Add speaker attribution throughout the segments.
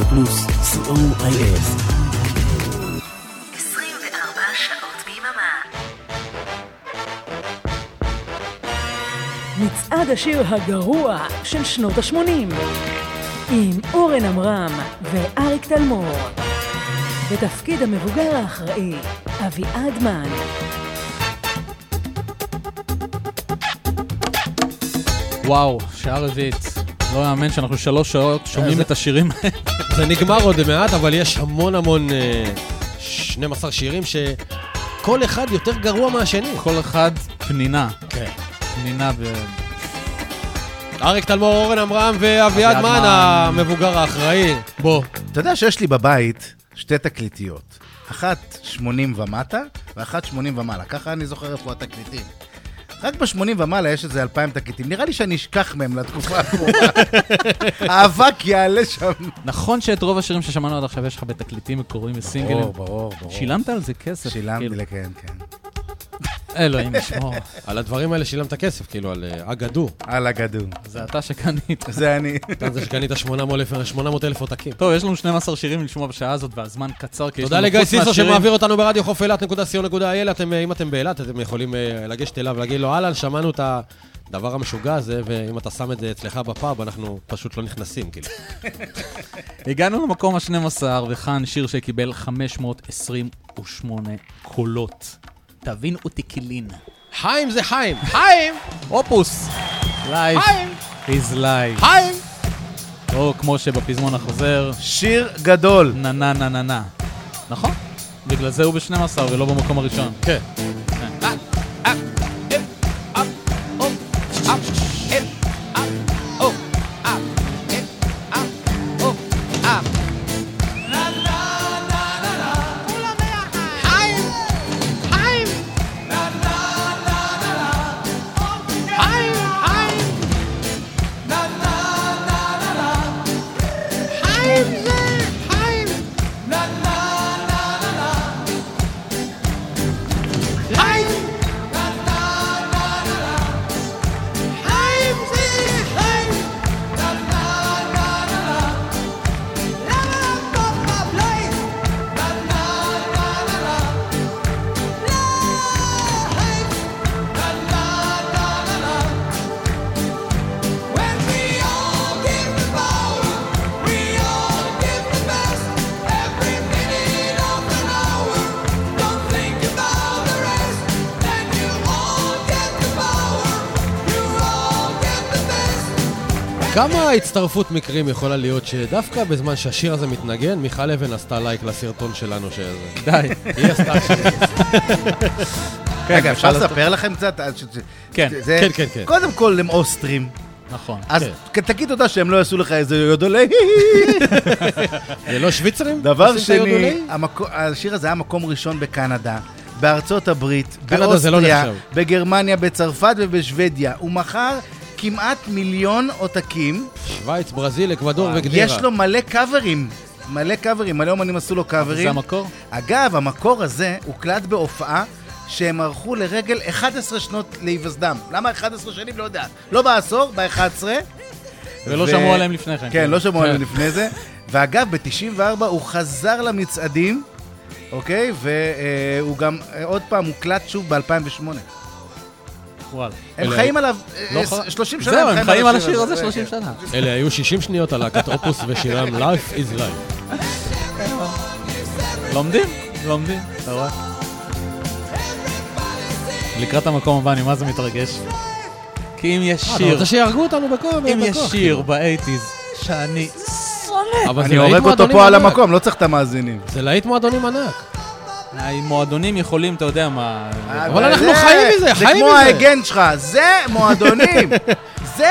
Speaker 1: רדיו פלוס, co.il.
Speaker 2: 24 שעות ביממה.
Speaker 3: מצעד השיר הגרוע של שנות ה-80 עם אורן עמרם ואריק תלמור. בתפקיד המבוגר האחראי, אביעד מן.
Speaker 4: וואו, שעה רביעית. לא יאמן שאנחנו שלוש שעות שומעים את השירים האלה.
Speaker 5: זה נגמר עוד מעט, אבל יש המון המון אה, 12 שירים שכל אחד יותר גרוע מהשני.
Speaker 4: כל אחד פנינה.
Speaker 5: כן.
Speaker 4: פנינה ב...
Speaker 5: אריק תלמור, אורן עמרם ואביעד
Speaker 4: אביעד
Speaker 5: מן,
Speaker 4: מן.
Speaker 5: המבוגר האחראי. בוא.
Speaker 6: אתה יודע שיש לי בבית שתי תקליטיות. אחת 80 ומטה, ואחת 80 ומעלה. ככה אני זוכר איפה התקליטים. רק ב-80 ומעלה יש איזה 2,000 תקליטים. נראה לי שאני אשכח מהם לתקופה הקרובה. האבק יעלה שם.
Speaker 4: נכון שאת רוב השירים ששמענו עד עכשיו יש לך בתקליטים מקוריים וסינגלים.
Speaker 6: ברור, ברור, ברור.
Speaker 4: שילמת על זה כסף.
Speaker 6: שילמתי
Speaker 4: כאילו.
Speaker 6: לכן, כן.
Speaker 4: אלוהים ישמור.
Speaker 5: על הדברים האלה שילמת כסף, כאילו, על אה, אגדו.
Speaker 6: על הגדול.
Speaker 4: זה אתה שקנית.
Speaker 6: זה אני.
Speaker 5: אתה זה שקנית 800 אלף עותקים.
Speaker 4: טוב, יש לנו 12 שירים לשמוע בשעה הזאת, והזמן קצר, כי יש
Speaker 5: תודה
Speaker 4: לנו
Speaker 5: לגיא
Speaker 4: חוץ
Speaker 5: סיסו שמעביר אותנו ברדיו חוף אילת.co.il. אה, אם אתם באילת, אתם יכולים אה, לגשת אליו ולהגיד לו, אהלן, שמענו את הדבר המשוגע הזה, ואם אתה שם את זה אצלך בפאב, אנחנו פשוט לא נכנסים, כאילו.
Speaker 4: הגענו למקום ה-12, וכאן שיר שקיבל 528 קולות. תבין אותי קילין.
Speaker 5: חיים זה חיים! חיים!
Speaker 4: אופוס! לייב.
Speaker 5: חיים!
Speaker 4: is live.
Speaker 5: חיים!
Speaker 4: או כמו שבפזמון החוזר,
Speaker 6: שיר גדול.
Speaker 4: נה נה נה נה נה. נכון? בגלל זה הוא ב-12 ולא במקום הראשון.
Speaker 5: כן. כמה הצטרפות מקרים יכולה להיות שדווקא בזמן שהשיר הזה מתנגן, מיכל אבן עשתה לייק לסרטון שלנו שזה...
Speaker 4: די.
Speaker 5: היא עשתה שיר.
Speaker 6: רגע, אפשר
Speaker 4: אפשר
Speaker 6: לספר לכם קצת? אה,
Speaker 4: כן,
Speaker 5: כן, כן, כן.
Speaker 6: קודם כל, הם אוסטרים.
Speaker 4: נכון.
Speaker 6: אז
Speaker 5: כן.
Speaker 6: תגיד תודה שהם לא יעשו לך איזה יודולי.
Speaker 5: זה לא שוויצרים?
Speaker 6: דבר שני, השיר הזה היה מקום ראשון בקנדה, בארצות הברית,
Speaker 5: לא
Speaker 6: באוסטריה,
Speaker 5: נחשב.
Speaker 6: בגרמניה, בצרפת ובשוודיה. הוא מכר כמעט מיליון עותקים.
Speaker 5: שווייץ, ברזיל, אקוודור וגדירה.
Speaker 6: יש לו מלא קאברים. מלא קאברים, מלא אומנים עשו לו
Speaker 4: זה
Speaker 6: קאברים.
Speaker 4: המקור?
Speaker 6: אגב, המקור הזה הוקלט בהופעה שהם ערכו לרגל 11 שנות להיווסדם. למה 11 שנים? לא יודע. לא בעשור, ב-11.
Speaker 4: ולא
Speaker 6: ו-
Speaker 4: שמעו עליהם לפני כן.
Speaker 6: כן, לא שמעו עליהם. לפני זה. ואגב, ב-94 הוא חזר למצעדים, אוקיי? והוא גם אה, עוד פעם הוקלט שוב ב-2008.
Speaker 4: וואלה.
Speaker 6: הם חיים עליו
Speaker 4: לא
Speaker 6: אה, 30 שנה.
Speaker 4: זהו, הם חיים על השיר הזה 30
Speaker 6: כן.
Speaker 4: שנה.
Speaker 5: אלה היו 60 שניות על להקת אופוס ושירם Life is Life.
Speaker 4: לומדים, לומדים, אתה רואה? לקראת המקום הבא אני מה זה מתרגש. כי אם יש
Speaker 5: אתה
Speaker 4: שיר,
Speaker 5: רוצה שיהרגו אותנו בכל...
Speaker 4: אם יש שיר. באייטיז שאני
Speaker 5: אבל
Speaker 6: אני הורג אותו פה על. המקום, לא צריך את המאזינים.
Speaker 5: זה להיט מועדונים ענק.
Speaker 4: המועדונים יכולים, אתה יודע מה...
Speaker 5: אבל אנחנו
Speaker 6: זה-
Speaker 5: חיים מזה,
Speaker 6: זה
Speaker 5: חיים
Speaker 6: כמו
Speaker 5: מזה.
Speaker 6: ההגן שלך, זה מועדונים. זה,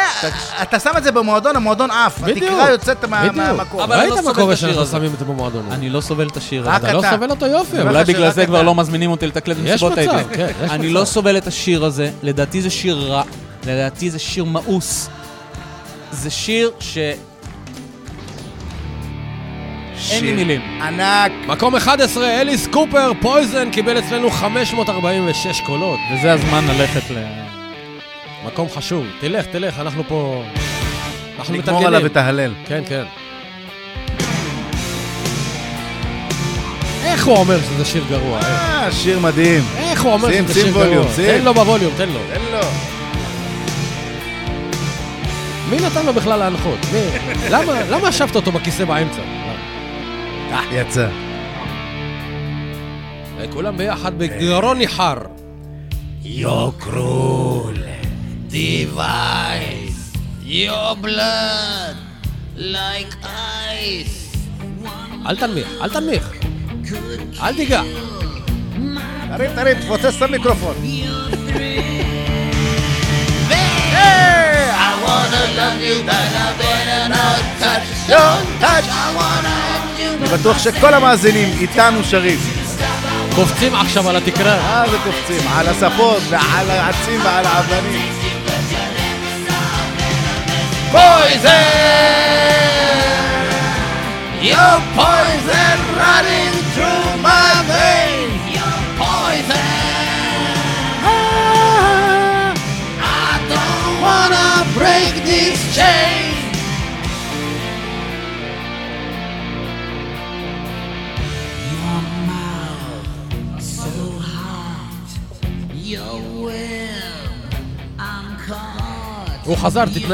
Speaker 6: אתה שם את זה במועדון, המועדון עף. התקרה יוצאת. מהמקום.
Speaker 4: אבל אני
Speaker 5: ראית
Speaker 4: לא
Speaker 5: מה
Speaker 4: סובל
Speaker 5: קורה
Speaker 4: את השיר
Speaker 5: שאנחנו
Speaker 4: הזה.
Speaker 5: שמים את זה במועדונים.
Speaker 4: אני לא סובל את השיר הזה.
Speaker 5: אתה לא. סובל אותו יופי.
Speaker 4: אולי בגלל זה כבר. לא מזמינים אותי לתקלט
Speaker 5: יש
Speaker 4: במסיבות
Speaker 5: מצב,
Speaker 4: הייתי.
Speaker 5: כן,
Speaker 4: אני. לא סובל את השיר הזה, לדעתי זה שיר רע, לדעתי זה שיר מאוס. זה שיר ש... אין לי מילים.
Speaker 6: ענק.
Speaker 5: מקום 11, אליס קופר, פויזן, קיבל אצלנו 546 קולות.
Speaker 4: וזה הזמן ללכת ל...
Speaker 5: מקום חשוב. תלך, תלך, אנחנו פה... אנחנו
Speaker 6: נגמור עליו. את ההלל.
Speaker 5: כן, כן. איך הוא אומר שזה שיר גרוע?
Speaker 6: אה, שיר מדהים.
Speaker 5: איך הוא אומר
Speaker 6: שים,
Speaker 5: שזה
Speaker 6: שים
Speaker 5: שיר
Speaker 6: ווליום,
Speaker 5: גרוע?
Speaker 6: שים.
Speaker 5: תן לו בווליום, תן לו.
Speaker 6: תן לו.
Speaker 5: מי נתן לו בכלל להנחות? מי? למה למה ישבת אותו בכיסא באמצע?
Speaker 6: אה, יצא.
Speaker 5: כולם ביחד בגרון ניחר.
Speaker 1: Your cruel device. Your blood like ice.
Speaker 5: אל תנמיך, אל תנמיך. אל תיגע.
Speaker 6: תרים, תרים, תפוצץ את המיקרופון.
Speaker 1: I wanna love you, but I better not touch. Don't touch. I wanna hold you,
Speaker 6: אני בטוח שכל המאזינים איתנו שרים.
Speaker 5: קופצים עכשיו על התקרה.
Speaker 6: מה זה קופצים? על הספות ועל העצים ועל האבנים.
Speaker 1: poison. Your poison running through my veins. Your poison. I don't wanna break this chain. Wanna hurt you,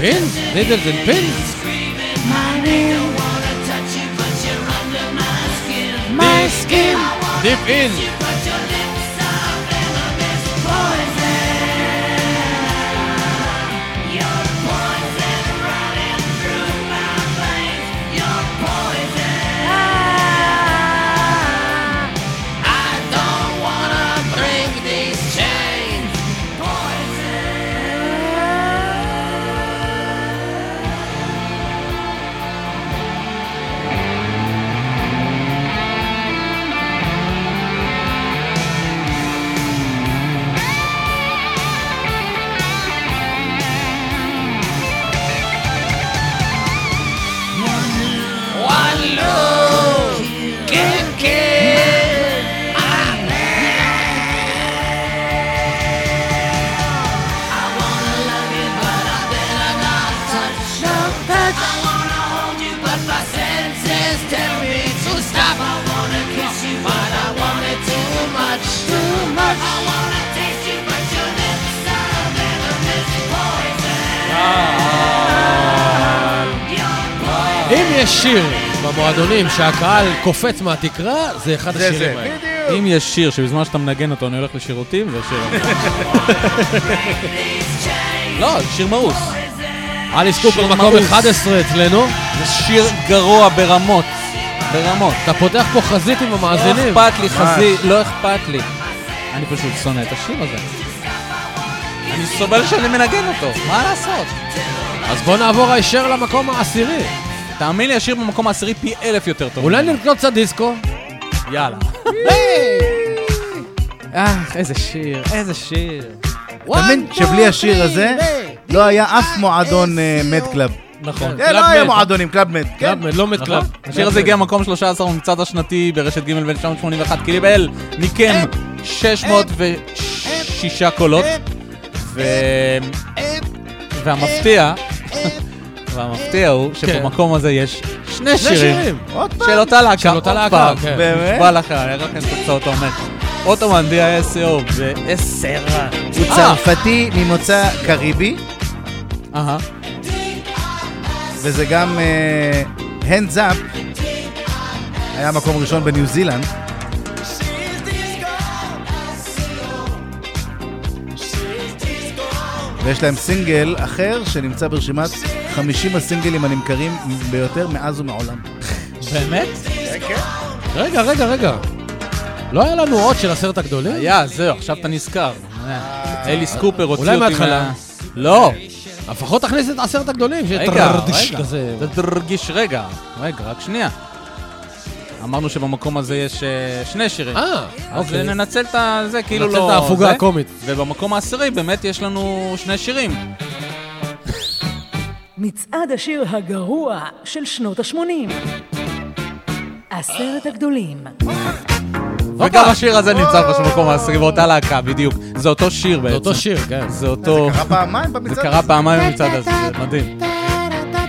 Speaker 5: פינס? נידלס אנד פינס?
Speaker 1: screaming my name. I wanna
Speaker 5: יש שיר במועדונים שהקהל קופץ מהתקרה, זה אחד
Speaker 6: זה
Speaker 5: השירים
Speaker 6: זה.
Speaker 5: האלה.
Speaker 6: בדיוק.
Speaker 4: אם יש שיר שבזמן שאתה מנגן אותו אני הולך לשירותים, זה שיר... לא, זה שיר מאוס.
Speaker 5: אליס קופר מקום
Speaker 4: מאוס.
Speaker 5: 11 אצלנו.
Speaker 4: זה שיר גרוע ברמות. ברמות.
Speaker 5: אתה פותח פה חזית עם
Speaker 4: לא
Speaker 5: המאזינים.
Speaker 4: אכפת לי, חזי, לא אכפת לי. אני פשוט שונא את השיר הזה. אני סובל שאני מנגן אותו, מה לעשות?
Speaker 5: אז בוא נעבור הישר למקום העשירי.
Speaker 4: תאמין לי, השיר במקום העשירי פי אלף יותר טוב.
Speaker 5: אולי. נקנות קצת דיסקו?
Speaker 4: יאללה. אה, איזה שיר, איזה שיר.
Speaker 6: אתה מבין שבלי השיר הזה לא היה אף מועדון אה, מד קלאב.
Speaker 5: נכון.
Speaker 6: כן, לא היה מועדונים, קלאב מד.
Speaker 5: קלאב, לא מת
Speaker 4: נכון?
Speaker 5: קלאב.
Speaker 4: השיר הזה הגיע מקום 13 במצעד השנתי ברשת ג' ב-1981, קיבל מכם 606 קולות, ו... והמפתיע, והמפתיע הוא שבמקום הזה יש שני שירים. של אותה להקה,
Speaker 5: של אותה להקה. כן.
Speaker 6: באמת?
Speaker 4: נשבע לך, אראה לכם את תוצאות העומד. אוטומן D.I.S.O. ועשר.
Speaker 6: הוא צרפתי ממוצא קריבי,
Speaker 4: אהה.
Speaker 6: וזה גם הנדס אפ. היה מקום ראשון בניו זילנד. ויש להם סינגל אחר שנמצא ברשימת 50 הסינגלים הנמכרים ביותר מאז ומעולם.
Speaker 4: באמת?
Speaker 5: רגע, רגע, רגע. לא היה לנו עוד של עשרת הגדולים?
Speaker 4: היה, זהו, עכשיו אתה נזכר. אליס קופר הוציא
Speaker 5: אולי
Speaker 4: אותי
Speaker 5: מההתחלה.
Speaker 4: מה- לא,
Speaker 5: לפחות תכניס את עשרת הגדולים, שיהיה
Speaker 4: רגע,
Speaker 5: טררדיש
Speaker 4: רגע.
Speaker 5: כזה.
Speaker 4: תרגיש רגע, רגע, רק שנייה. אמרנו שבמקום הזה יש אה, שני שירים.
Speaker 5: אה,
Speaker 4: אז
Speaker 5: אוקיי.
Speaker 4: ננצל את זה, כאילו
Speaker 5: ננצל
Speaker 4: לא...
Speaker 5: את ההפוגה
Speaker 4: זה.
Speaker 5: הקומית.
Speaker 4: ובמקום העשירי באמת יש לנו שני שירים.
Speaker 3: מצעד השיר הגרוע של שנות ה-80. עשרת הגדולים.
Speaker 4: וגם השיר הזה נמצא פשוט במקום העשירי באותה להקה, בדיוק. זה אותו שיר בעצם.
Speaker 5: זה אותו שיר, כן.
Speaker 4: זה אותו...
Speaker 6: זה קרה פעמיים
Speaker 4: זה
Speaker 6: במצעד
Speaker 4: קרה
Speaker 6: הזה.
Speaker 4: פעמיים במצעד הזה, זה מדהים.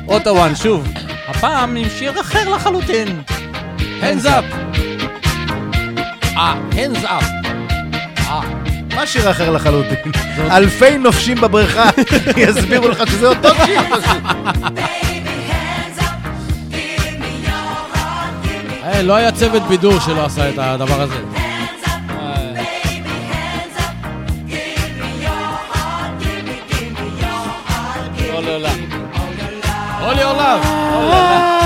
Speaker 4: אוטוואן, שוב. הפעם עם שיר אחר לחלוטין.
Speaker 5: hands up! אה, hands up!
Speaker 6: מה שיר אחר לחלוטין? אלפי נופשים בבריכה יסבירו לך שזה אותו שיר.
Speaker 5: אה, לא היה צוות בידור שלא עשה את הדבר הזה.
Speaker 4: לא, לא, לא.
Speaker 5: All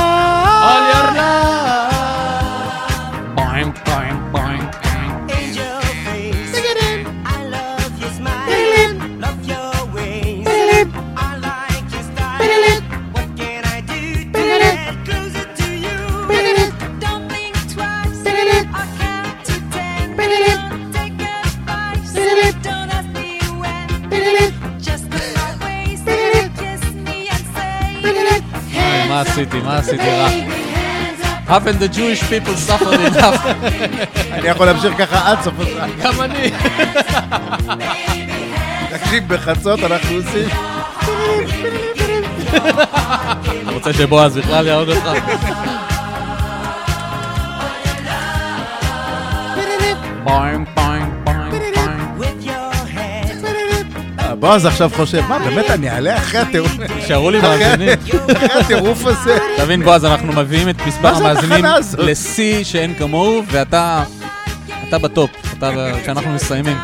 Speaker 4: מה עשיתי? מה עשיתי רע? Haven't the Jewish people suffered enough?
Speaker 6: אני יכול להמשיך ככה עד סוף השעה.
Speaker 5: גם אני.
Speaker 6: תקשיב, בחצות אנחנו עושים...
Speaker 4: אתה רוצה שבועז בכלל יעוד אותך? בוינג,
Speaker 6: בועז עכשיו חושב, מה, באמת אני אעלה אחרי הטירוף?
Speaker 4: נשארו לי מאזינים.
Speaker 6: אחרי הטירוף הזה?
Speaker 4: תבין בועז, אנחנו מביאים את מספר המאזינים? לשיא שאין כמוהו, ואתה אתה בטופ, אתה כשאנחנו מסיימים.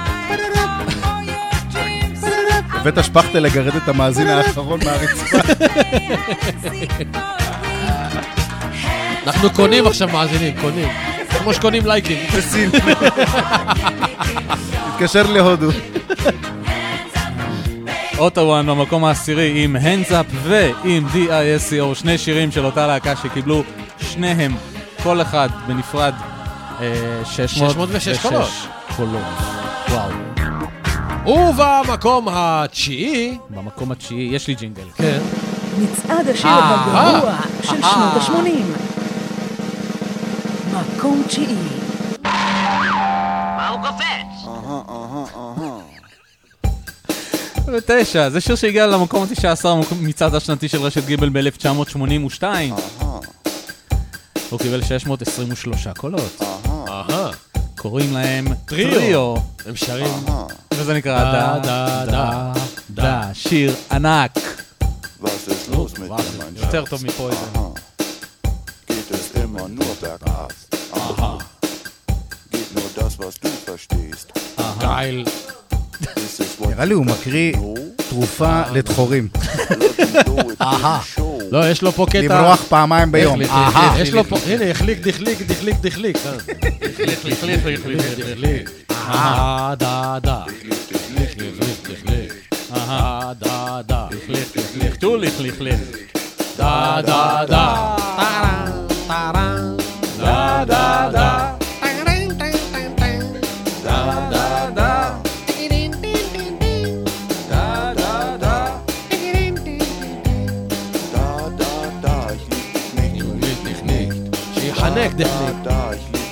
Speaker 6: הבאת שפכטל לגרד את המאזין האחרון מהרצפה.
Speaker 5: אנחנו קונים עכשיו מאזינים, קונים. כמו שקונים לייקים.
Speaker 6: בסין. התקשר להודו.
Speaker 4: אוטוואן במקום העשירי עם Hands Up ועם D.I.S.C.O. שני שירים של אותה להקה שקיבלו שניהם, כל אחד בנפרד, אה,
Speaker 5: 606 קולות.
Speaker 4: קולות. וואו.
Speaker 5: ובמקום התשיעי,
Speaker 4: במקום התשיעי, יש לי ג'ינגל.
Speaker 5: כן,
Speaker 3: מצעד השיר
Speaker 4: אה,
Speaker 3: הגרוע של
Speaker 4: אה.
Speaker 3: שנות ה-80. מקום תשיעי.
Speaker 1: מה הוא קופץ?
Speaker 4: ותשע, זה שיר שהגיע למקום ה-19 מצעד השנתי של רשת ג' ב-1982. הוא קיבל 623 קולות.
Speaker 5: אהה,
Speaker 4: קוראים להם
Speaker 5: טריו. הם שרים.
Speaker 4: וזה נקרא
Speaker 5: דה,
Speaker 4: דה,
Speaker 5: דה,
Speaker 4: דה, שיר ענק. יותר? טוב מפויזן.
Speaker 7: Geht nur das, was du verstehst?
Speaker 5: גייל.
Speaker 6: נראה לי הוא מקריא תרופה לדחורים.
Speaker 7: אהה.
Speaker 5: לא, יש לו פה קטע...
Speaker 6: למרוח פעמיים ביום.
Speaker 5: החליק,
Speaker 6: אהה.
Speaker 5: החליק, יש לו פה, הנה, החליק, דחליק, דחליק, דחליק. אה. דחליק. אה, דה, דה. דחליק, דחליק, דחליק. אה, דה, דה.
Speaker 4: לך תו לך לך לך.
Speaker 5: דה, דה, דה. טרן, טרן. שיחנק, דחליק.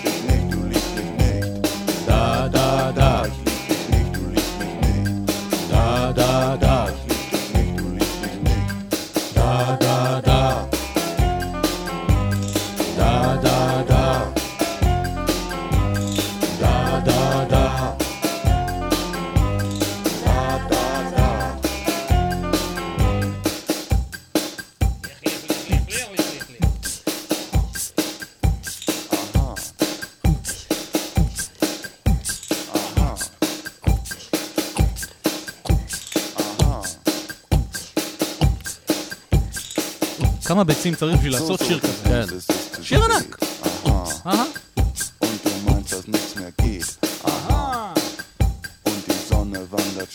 Speaker 4: כמה ביצים צריך בשביל לעשות שיר כזה?
Speaker 5: כן.
Speaker 4: שיר. ענק. אהה.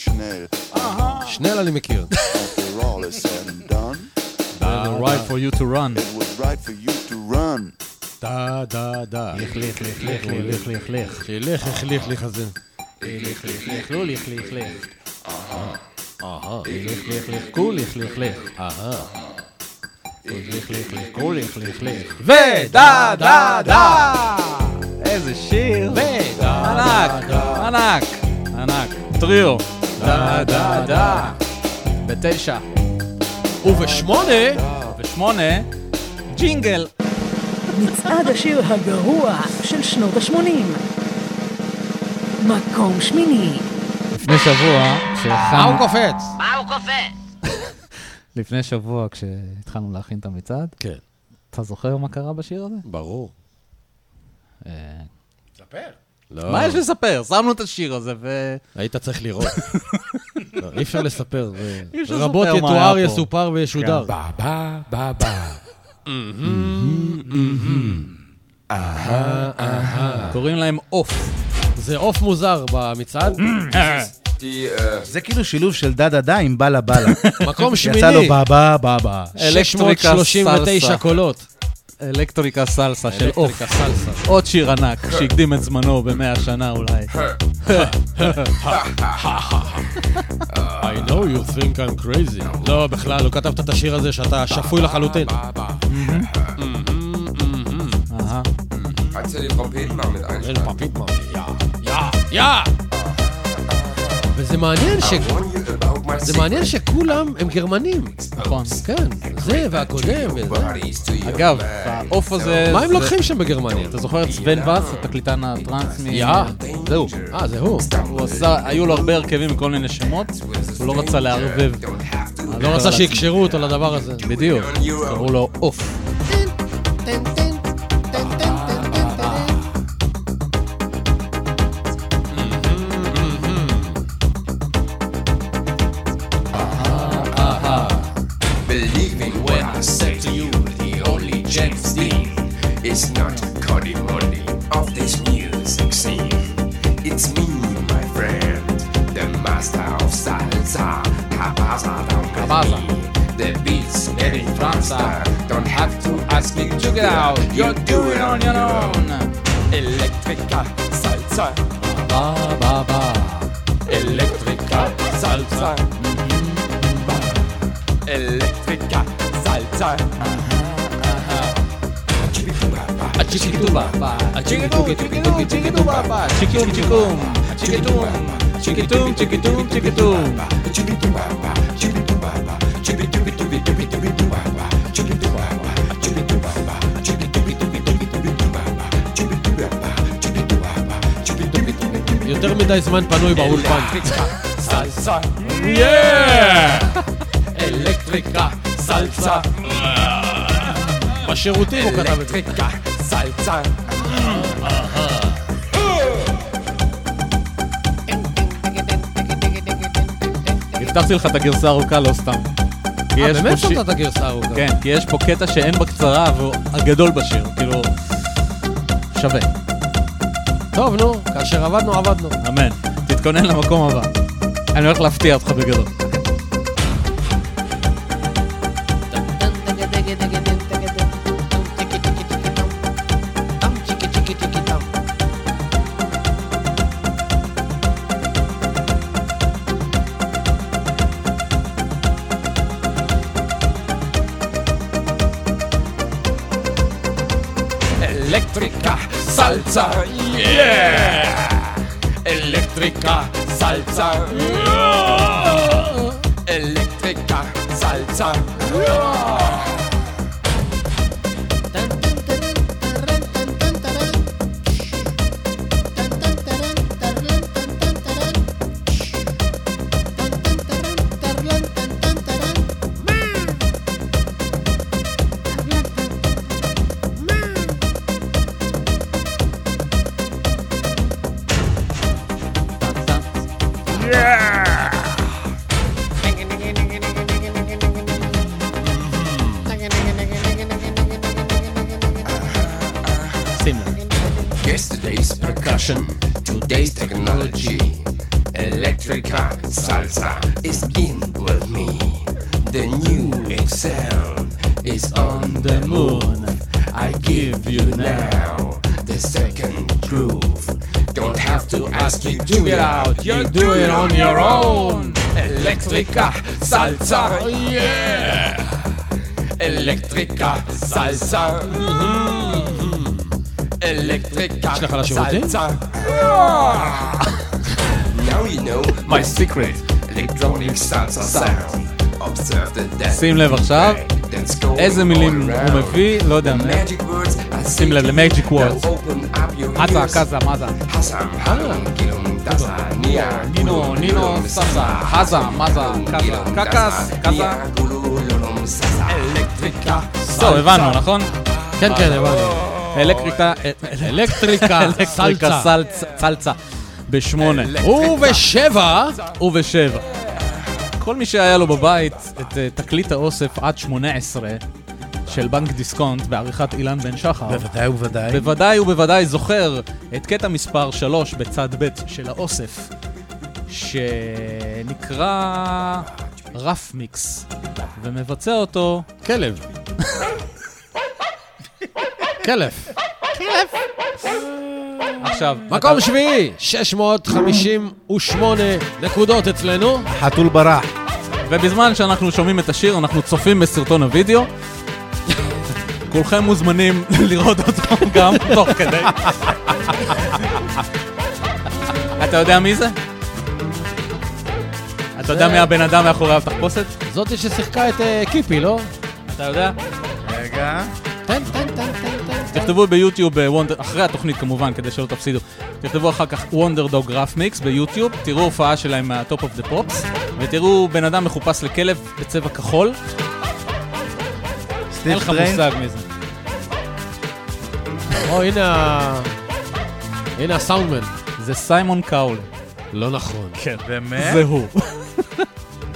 Speaker 7: Schnell.
Speaker 5: שנל אני מכיר.
Speaker 4: Right for you to run.
Speaker 7: it was right for you to run.
Speaker 5: דה, דה, דה.
Speaker 4: לך לך לך לך לך לך לך.
Speaker 5: שילך, החליך לי חזה.
Speaker 4: לך לך לך לא לך לך לך. לך לך לך לך כו לך לך לך.
Speaker 5: אהה. ליך, ליך, ליך, קראו ליך, ליך, ליך. ודה, דה, דה!
Speaker 4: איזה שיר.
Speaker 5: ודה,
Speaker 4: ענק, ענק, ענק. טריו. דה דה דה. בתשע.
Speaker 5: ובשמונה,
Speaker 4: ושמונה, ג'ינגל.
Speaker 3: מצעד השיר הגרוע של שנות ה-80. מקום שמיני.
Speaker 4: לפני שבוע,
Speaker 5: מה הוא
Speaker 4: כשהכנו...
Speaker 5: קופץ?
Speaker 4: לפני שבוע, כשהתחלנו להכין את המצעד,
Speaker 5: כן,
Speaker 4: אתה זוכר מה קרה בשיר הזה?
Speaker 5: ברור.
Speaker 4: אה,
Speaker 6: ספר.
Speaker 5: לא,
Speaker 4: מה יש לספר? שמנו את השיר הזה, ו...
Speaker 5: היית צריך לראות. לא, אי אפשר לספר. רבות
Speaker 4: לספר מה
Speaker 5: יתואר,
Speaker 4: היה פה.
Speaker 5: יסופר וישודר.
Speaker 4: קוראים להם עוף.
Speaker 5: זה עוף מוזר במצעד.
Speaker 6: זה כאילו שילוב של דה דה דה עם בלה בלה.
Speaker 5: מקום שמיני.
Speaker 6: יצא לו בבה בבה.
Speaker 4: אלקטריקה
Speaker 5: 639
Speaker 4: סלסה.
Speaker 5: קולות.
Speaker 4: אלקטריקה סלסה של עוף.
Speaker 5: אלקטריקה סלסה.
Speaker 4: עוד שיר ענק שהקדים את זמנו במאה שנה אולי.
Speaker 5: I know you think I'm crazy. לא, בכלל, לא כתבת את השיר הזה שאתה שפוי לחלוטין.
Speaker 4: אהה.
Speaker 8: Kannst du die Trompeten mal mit
Speaker 5: מרמי, יא, יא, יא! וזה מעניין ש... זה מעניין שכולם הם גרמנים.
Speaker 4: נכון.
Speaker 5: כן, זה והקודם. וזה.
Speaker 4: אגב. העוף הזה...
Speaker 5: מה הם לוקחים שם בגרמניה?
Speaker 4: אתה זוכר את סבן וס, התקליטן הטראנס מ...
Speaker 5: יא.
Speaker 4: זהו.
Speaker 5: אה, זה הוא.
Speaker 4: הוא עשה, היו לו הרבה הרכבים עם כל מיני שמות, הוא לא רצה לערבב.
Speaker 5: לא רצה שיקשרו אותו לדבר הזה.
Speaker 4: בדיוק, קראו לו עוף.
Speaker 8: out. You're doing on your own. Electrica salsa.
Speaker 4: Ba ba ba.
Speaker 8: Electrica salsa. Mm-hmm. ba. Electrica salsa.
Speaker 4: Chiquituba, chiquituba, chiquituba, chiquituba, chiquitum, chiquitum, chiquitum, chiquitum, chiquituba, chiquituba, chiquitum.
Speaker 5: יותר מדי זמן פנוי באולפן.
Speaker 8: salsa. אלקטריקה סלסה.
Speaker 5: בשירותים הוא כתב את זה.
Speaker 8: אלקטריקה סלסה.
Speaker 4: הבטחתי לך את הגרסה הארוכה, לא סתם.
Speaker 5: אה, באמת
Speaker 4: שיר-
Speaker 5: נתת גרסה ארוכה.
Speaker 4: כן, כי יש פה קטע שאין בקצרה, והוא הגדול בשיר, כאילו... שווה.
Speaker 5: טוב, נו, כאשר עבדנו, עבדנו.
Speaker 4: אמן. תתכונן למקום הבא. אני הולך להפתיע אותך בגדול.
Speaker 8: Electrica salsa. Yeah. Electrica salsa. technology. Electrica salsa is in with me. The new sound is on the moon. I give you now the second groove. Don't have to ask you to get out, you do it on your own. Electrica salsa, yeah. Electrica salsa. Electrica
Speaker 5: יש לך לשירותים?
Speaker 8: salsa. Now You know my secret. Electronic salsa sound. Observe the dance.
Speaker 4: שים לב עכשיו, איזה מילים הוא. מביא, לא יודע,
Speaker 8: Magic words I
Speaker 4: שים לב
Speaker 8: your
Speaker 4: עזה,
Speaker 8: ears.
Speaker 4: קזה, מזה.
Speaker 8: Hasam, halum, gilum, dasa, nia,
Speaker 4: נינו, נינו,
Speaker 8: sasa,
Speaker 4: חזה, מזה, קזה, קקס, קזה.
Speaker 8: Electrica,
Speaker 4: טוב, הבנו, נכון?
Speaker 5: כן, כן, הבנו.
Speaker 4: אלקטריקה,
Speaker 5: אלקטריקה,
Speaker 4: אלקטריקה
Speaker 5: סלצה.
Speaker 4: בשמונה.
Speaker 5: ובשבע,
Speaker 4: ובשבע. כל מי שהיה לו בבית את אה, תקליט האוסף עד 18 של בנק דיסקונט בעריכת אילן בן שחר,
Speaker 6: בוודאי ובוודאי.
Speaker 4: בוודאי ובוודאי זוכר את קטע מספר 3 בצד ב' של האוסף, שנקרא רף מיקס, ומבצע אותו
Speaker 5: כלב. כלב.
Speaker 4: עכשיו.
Speaker 5: מקום שביעי, 658 נקודות אצלנו.
Speaker 6: חתול ברח.
Speaker 4: ובזמן שאנחנו שומעים את השיר, אנחנו צופים בסרטון הוידאו. כולכם מוזמנים לראות אותו גם תוך כדי. אתה יודע מי זה? אתה יודע מי הבן אדם מאחורי התחפושת?
Speaker 5: זאתי ששיחקה את אה, קיפי, לא?
Speaker 4: אתה יודע?
Speaker 6: רגע.
Speaker 5: טן, טן, טן.
Speaker 4: תכתבו ביוטיוב, אה, אחרי התוכנית כמובן, כדי שלא תפסידו. תכתבו אחר כך Wonder Dog Ruff Mix ביוטיוב, תראו הופעה שלהם מה Top of the Pops, ותראו בן אדם מחופש לכלב בצבע כחול. אין לך. מושג מי זה.
Speaker 5: או, הנה ה... הנה הסאונדמן.
Speaker 4: זה סיימון קאוול.
Speaker 5: לא נכון.
Speaker 4: כן.
Speaker 6: באמת?
Speaker 4: זה הוא.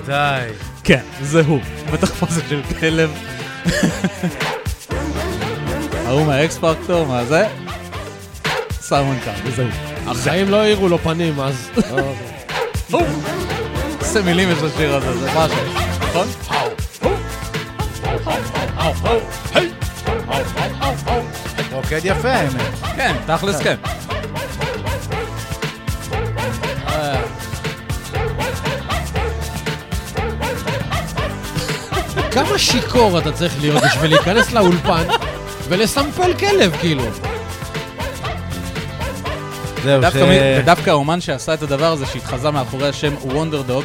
Speaker 6: די.
Speaker 4: כן, זה הוא. בתחפושת של כלב. ההוא מהאקס פקטור, מה זה? סיימון קאול, זה הוא.
Speaker 5: החיים לא האירו לו פנים, אז... לא,
Speaker 4: איזה מילים יש לשיר הזה, זה משהו, נכון?
Speaker 6: רוקד יפה האמת.
Speaker 4: כן, תכלס כן.
Speaker 5: כמה שיכור אתה צריך להיות בשביל להיכנס לאולפן ולסמפל כלב, כאילו.
Speaker 6: זהו, ש...
Speaker 4: ודווקא האומן שעשה את הדבר הזה, שהתחזה מאחורי השם וונדר דוג,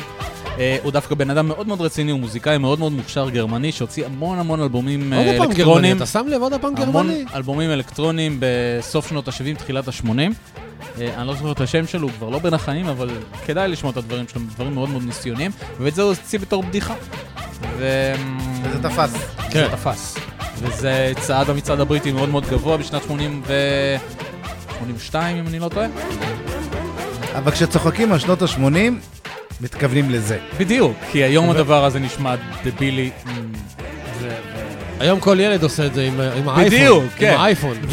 Speaker 4: הוא דווקא בן אדם מאוד מאוד רציני, הוא מוזיקאי מאוד מאוד מוכשר גרמני, שהוציא המון המון אלבומים אה,
Speaker 5: עוד פעם גרמני. אתה שם לב עוד פעם
Speaker 4: המון
Speaker 5: גרמני?
Speaker 4: אלבומים אלקטרוניים בסוף שנות ה-70, תחילת ה-80. אני לא זוכר את השם שלו, הוא כבר לא בין החיים, אבל כדאי לשמוע את הדברים שלו, דברים מאוד מאוד ניסיוניים, ואת זה הוא הוציא בתור בדיחה. ו...
Speaker 6: וזה תפס.
Speaker 4: זה תפס. וזה צעד במצעד הבריטי מאוד מאוד גבוה בשנת 80 ו... 82, אם אני לא טועה.
Speaker 6: אבל כשצוחקים על שנות ה-80, מתכוונים לזה.
Speaker 4: בדיוק, כי היום הדבר הזה נשמע דבילי.
Speaker 5: היום כל ילד עושה את זה עם עם האייפון.
Speaker 4: בדיוק, כן.
Speaker 5: עם האייפון.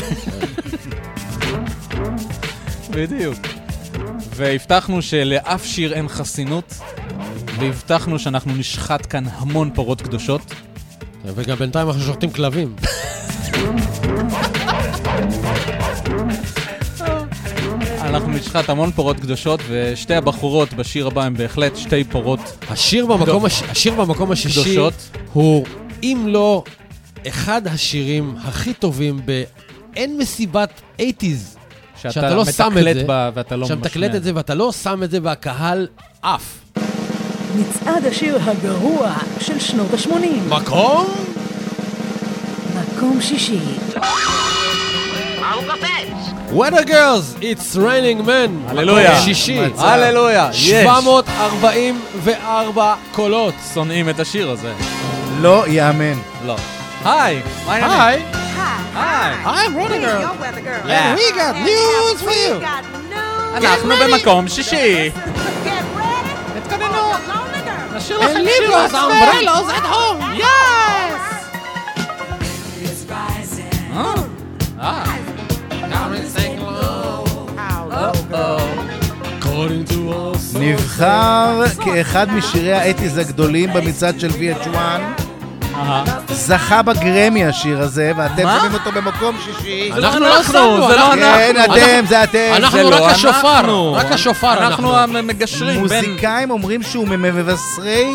Speaker 4: בדיוק. והבטחנו שלאף שיר אין חסינות, והבטחנו שאנחנו נשחט כאן המון פרות קדושות.
Speaker 5: וגם בינתיים אנחנו שוחטים כלבים.
Speaker 4: אנחנו נשחט המון פרות קדושות, ושתי הבחורות בשיר הבא הן בהחלט שתי פרות
Speaker 5: השיר במקום, הש... השיר במקום השישי
Speaker 4: קדושות.
Speaker 5: הוא, אם לא, אחד השירים הכי טובים באין מסיבת 80's. שאתה לא שם את זה,
Speaker 4: בה ואתה לא
Speaker 5: שאתה מתקלט את זה ואתה לא שם את זה והקהל עף.
Speaker 3: מצעד השיר הגרוע של שנות ה-80.
Speaker 5: מקום?
Speaker 3: מקום שישי.
Speaker 5: Weather Girls, It's Raining Men.
Speaker 4: הללויה.
Speaker 5: שישי.
Speaker 4: הללויה, יש.
Speaker 5: 744 קולות.
Speaker 4: שונאים את השיר הזה.
Speaker 6: לא ייאמן.
Speaker 4: לא. היי, מה העניינים?
Speaker 5: היי.
Speaker 4: היי.
Speaker 5: Girl.
Speaker 4: Yeah.
Speaker 5: And we got news for you.
Speaker 4: אנחנו במקום שישי. נשאיר לכם
Speaker 5: And leave
Speaker 4: שיר
Speaker 5: those
Speaker 4: מעצבן.
Speaker 5: umbrellas at home.
Speaker 4: אה? אה.
Speaker 5: According to us.
Speaker 6: נבחר כאחד משירי האטיז הגדולים במצעד של VH1. זכה בגרמי השיר הזה, ואתם? שומעים אותו במקום שישי.
Speaker 5: אנחנו
Speaker 4: לא
Speaker 5: לא
Speaker 4: אנחנו,
Speaker 5: שמנו,
Speaker 4: זה לא
Speaker 5: אנחנו-
Speaker 6: כן,
Speaker 4: אנחנו.
Speaker 6: אתם, זה אתם.
Speaker 5: אנחנו
Speaker 4: זה
Speaker 5: רק
Speaker 4: לא
Speaker 5: השופר,
Speaker 4: אנחנו.
Speaker 5: רק השופר
Speaker 4: אנחנו
Speaker 5: אנחנו.
Speaker 4: המגשרים.
Speaker 6: מוזיקאים אומרים שהוא ממבשרי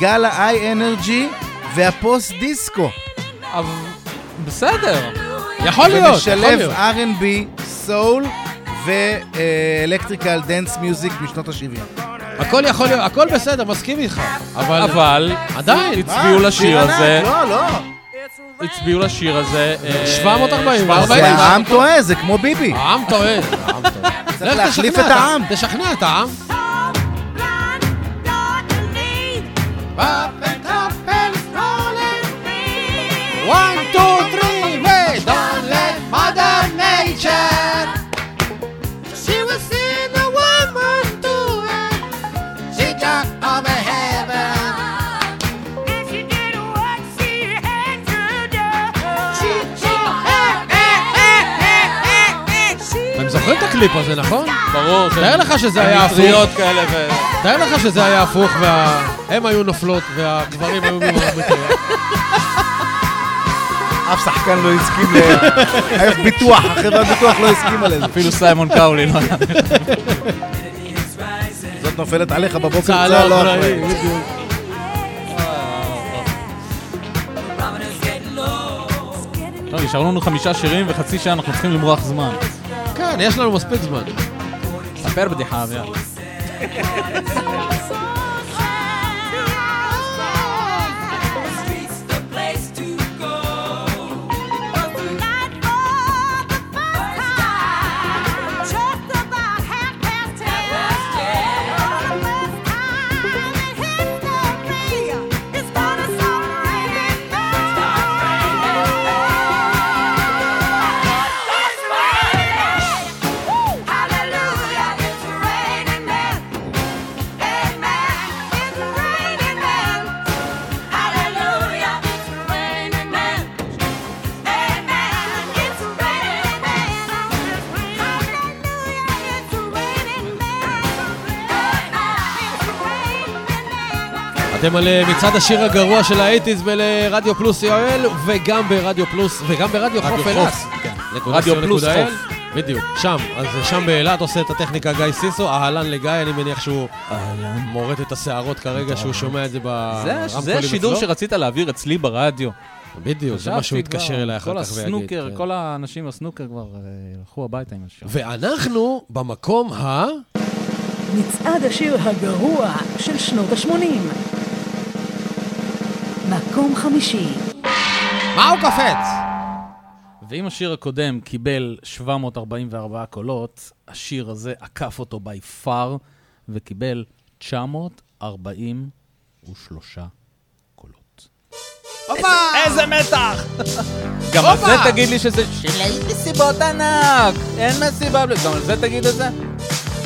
Speaker 6: גל ה-hi energy וה post
Speaker 4: disco. בסדר.
Speaker 5: יכול להיות, יכול
Speaker 6: ומשלב
Speaker 5: להיות.
Speaker 6: R&B, soul ו electrical dance music משנות ה-70.
Speaker 5: הכל יכול להיות, הכל בסדר, מסכים איתך. אבל...
Speaker 4: אבל
Speaker 5: עדיין.
Speaker 4: הצביעו לשיר הזה,
Speaker 6: לא, לא.
Speaker 4: הצביעו לשיר הזה. אה,
Speaker 5: 740,
Speaker 4: 740.
Speaker 6: זה העם טועה, זה כמו ביבי.
Speaker 5: העם טוען.
Speaker 6: צריך להחליף את העם.
Speaker 5: תשכנע את העם. One, two, הקליפ הזה, נכון?
Speaker 4: ברור.
Speaker 5: תאר לך שזה היה הפוך.
Speaker 4: מטריות כאלה ו...
Speaker 5: תאר לך שזה היה הפוך, והן היו נופלות והגברים היו ממרביתים.
Speaker 6: אף שחקן לא הסכים ל... היה ביטוח, החברת ביטוח לא הסכימה לזה.
Speaker 4: אפילו סיימון קאולי לא היה.
Speaker 6: זאת נופלת עליך בבוקר,
Speaker 5: צהל
Speaker 6: לא אחראי.
Speaker 4: לא, נשארו לנו חמישה שירים וחצי שעה אנחנו צריכים למרוח זמן.
Speaker 5: National bo spet zmagal.
Speaker 4: Ferb diham, ja.
Speaker 5: אתם על אה, מצעד השיר הגרוע של האייטיז ברדיו פלוס יואל, וגם ברדיו פלוס, וגם ברדיו
Speaker 4: רדיו
Speaker 5: חוף אילת.
Speaker 4: כן. רדיו פלוס חוף.
Speaker 5: בדיוק, שם. אז שם באילת עושה את הטכניקה גיא סיסו, אהלן לגיא, אני מניח שהוא מורט את השערות כרגע שהוא שומע את זה ברמקולים
Speaker 4: זה השידור
Speaker 5: אצלו.
Speaker 4: שרצית להעביר אצלי ברדיו.
Speaker 5: בדיוק, זה מה שהוא יתקשר אליי אחר
Speaker 4: כל
Speaker 5: כך ויגיד.
Speaker 4: הסנוקר,
Speaker 5: כן.
Speaker 4: כל האנשים בסנוקר כבר אה, הלכו הביתה עם השיר.
Speaker 5: ואנחנו במקום ה...
Speaker 3: מצעד השיר הגרוע של שנות ה-80. מקום חמישי.
Speaker 5: מה הוא קופץ?
Speaker 4: ואם השיר הקודם קיבל 744 קולות, השיר הזה עקף אותו בי פאר וקיבל 943 קולות. איזה מתח! גם על זה תגיד לי שזה שלהי מסיבות ענק! אין מסיבה בלי... גם על זה תגיד את זה?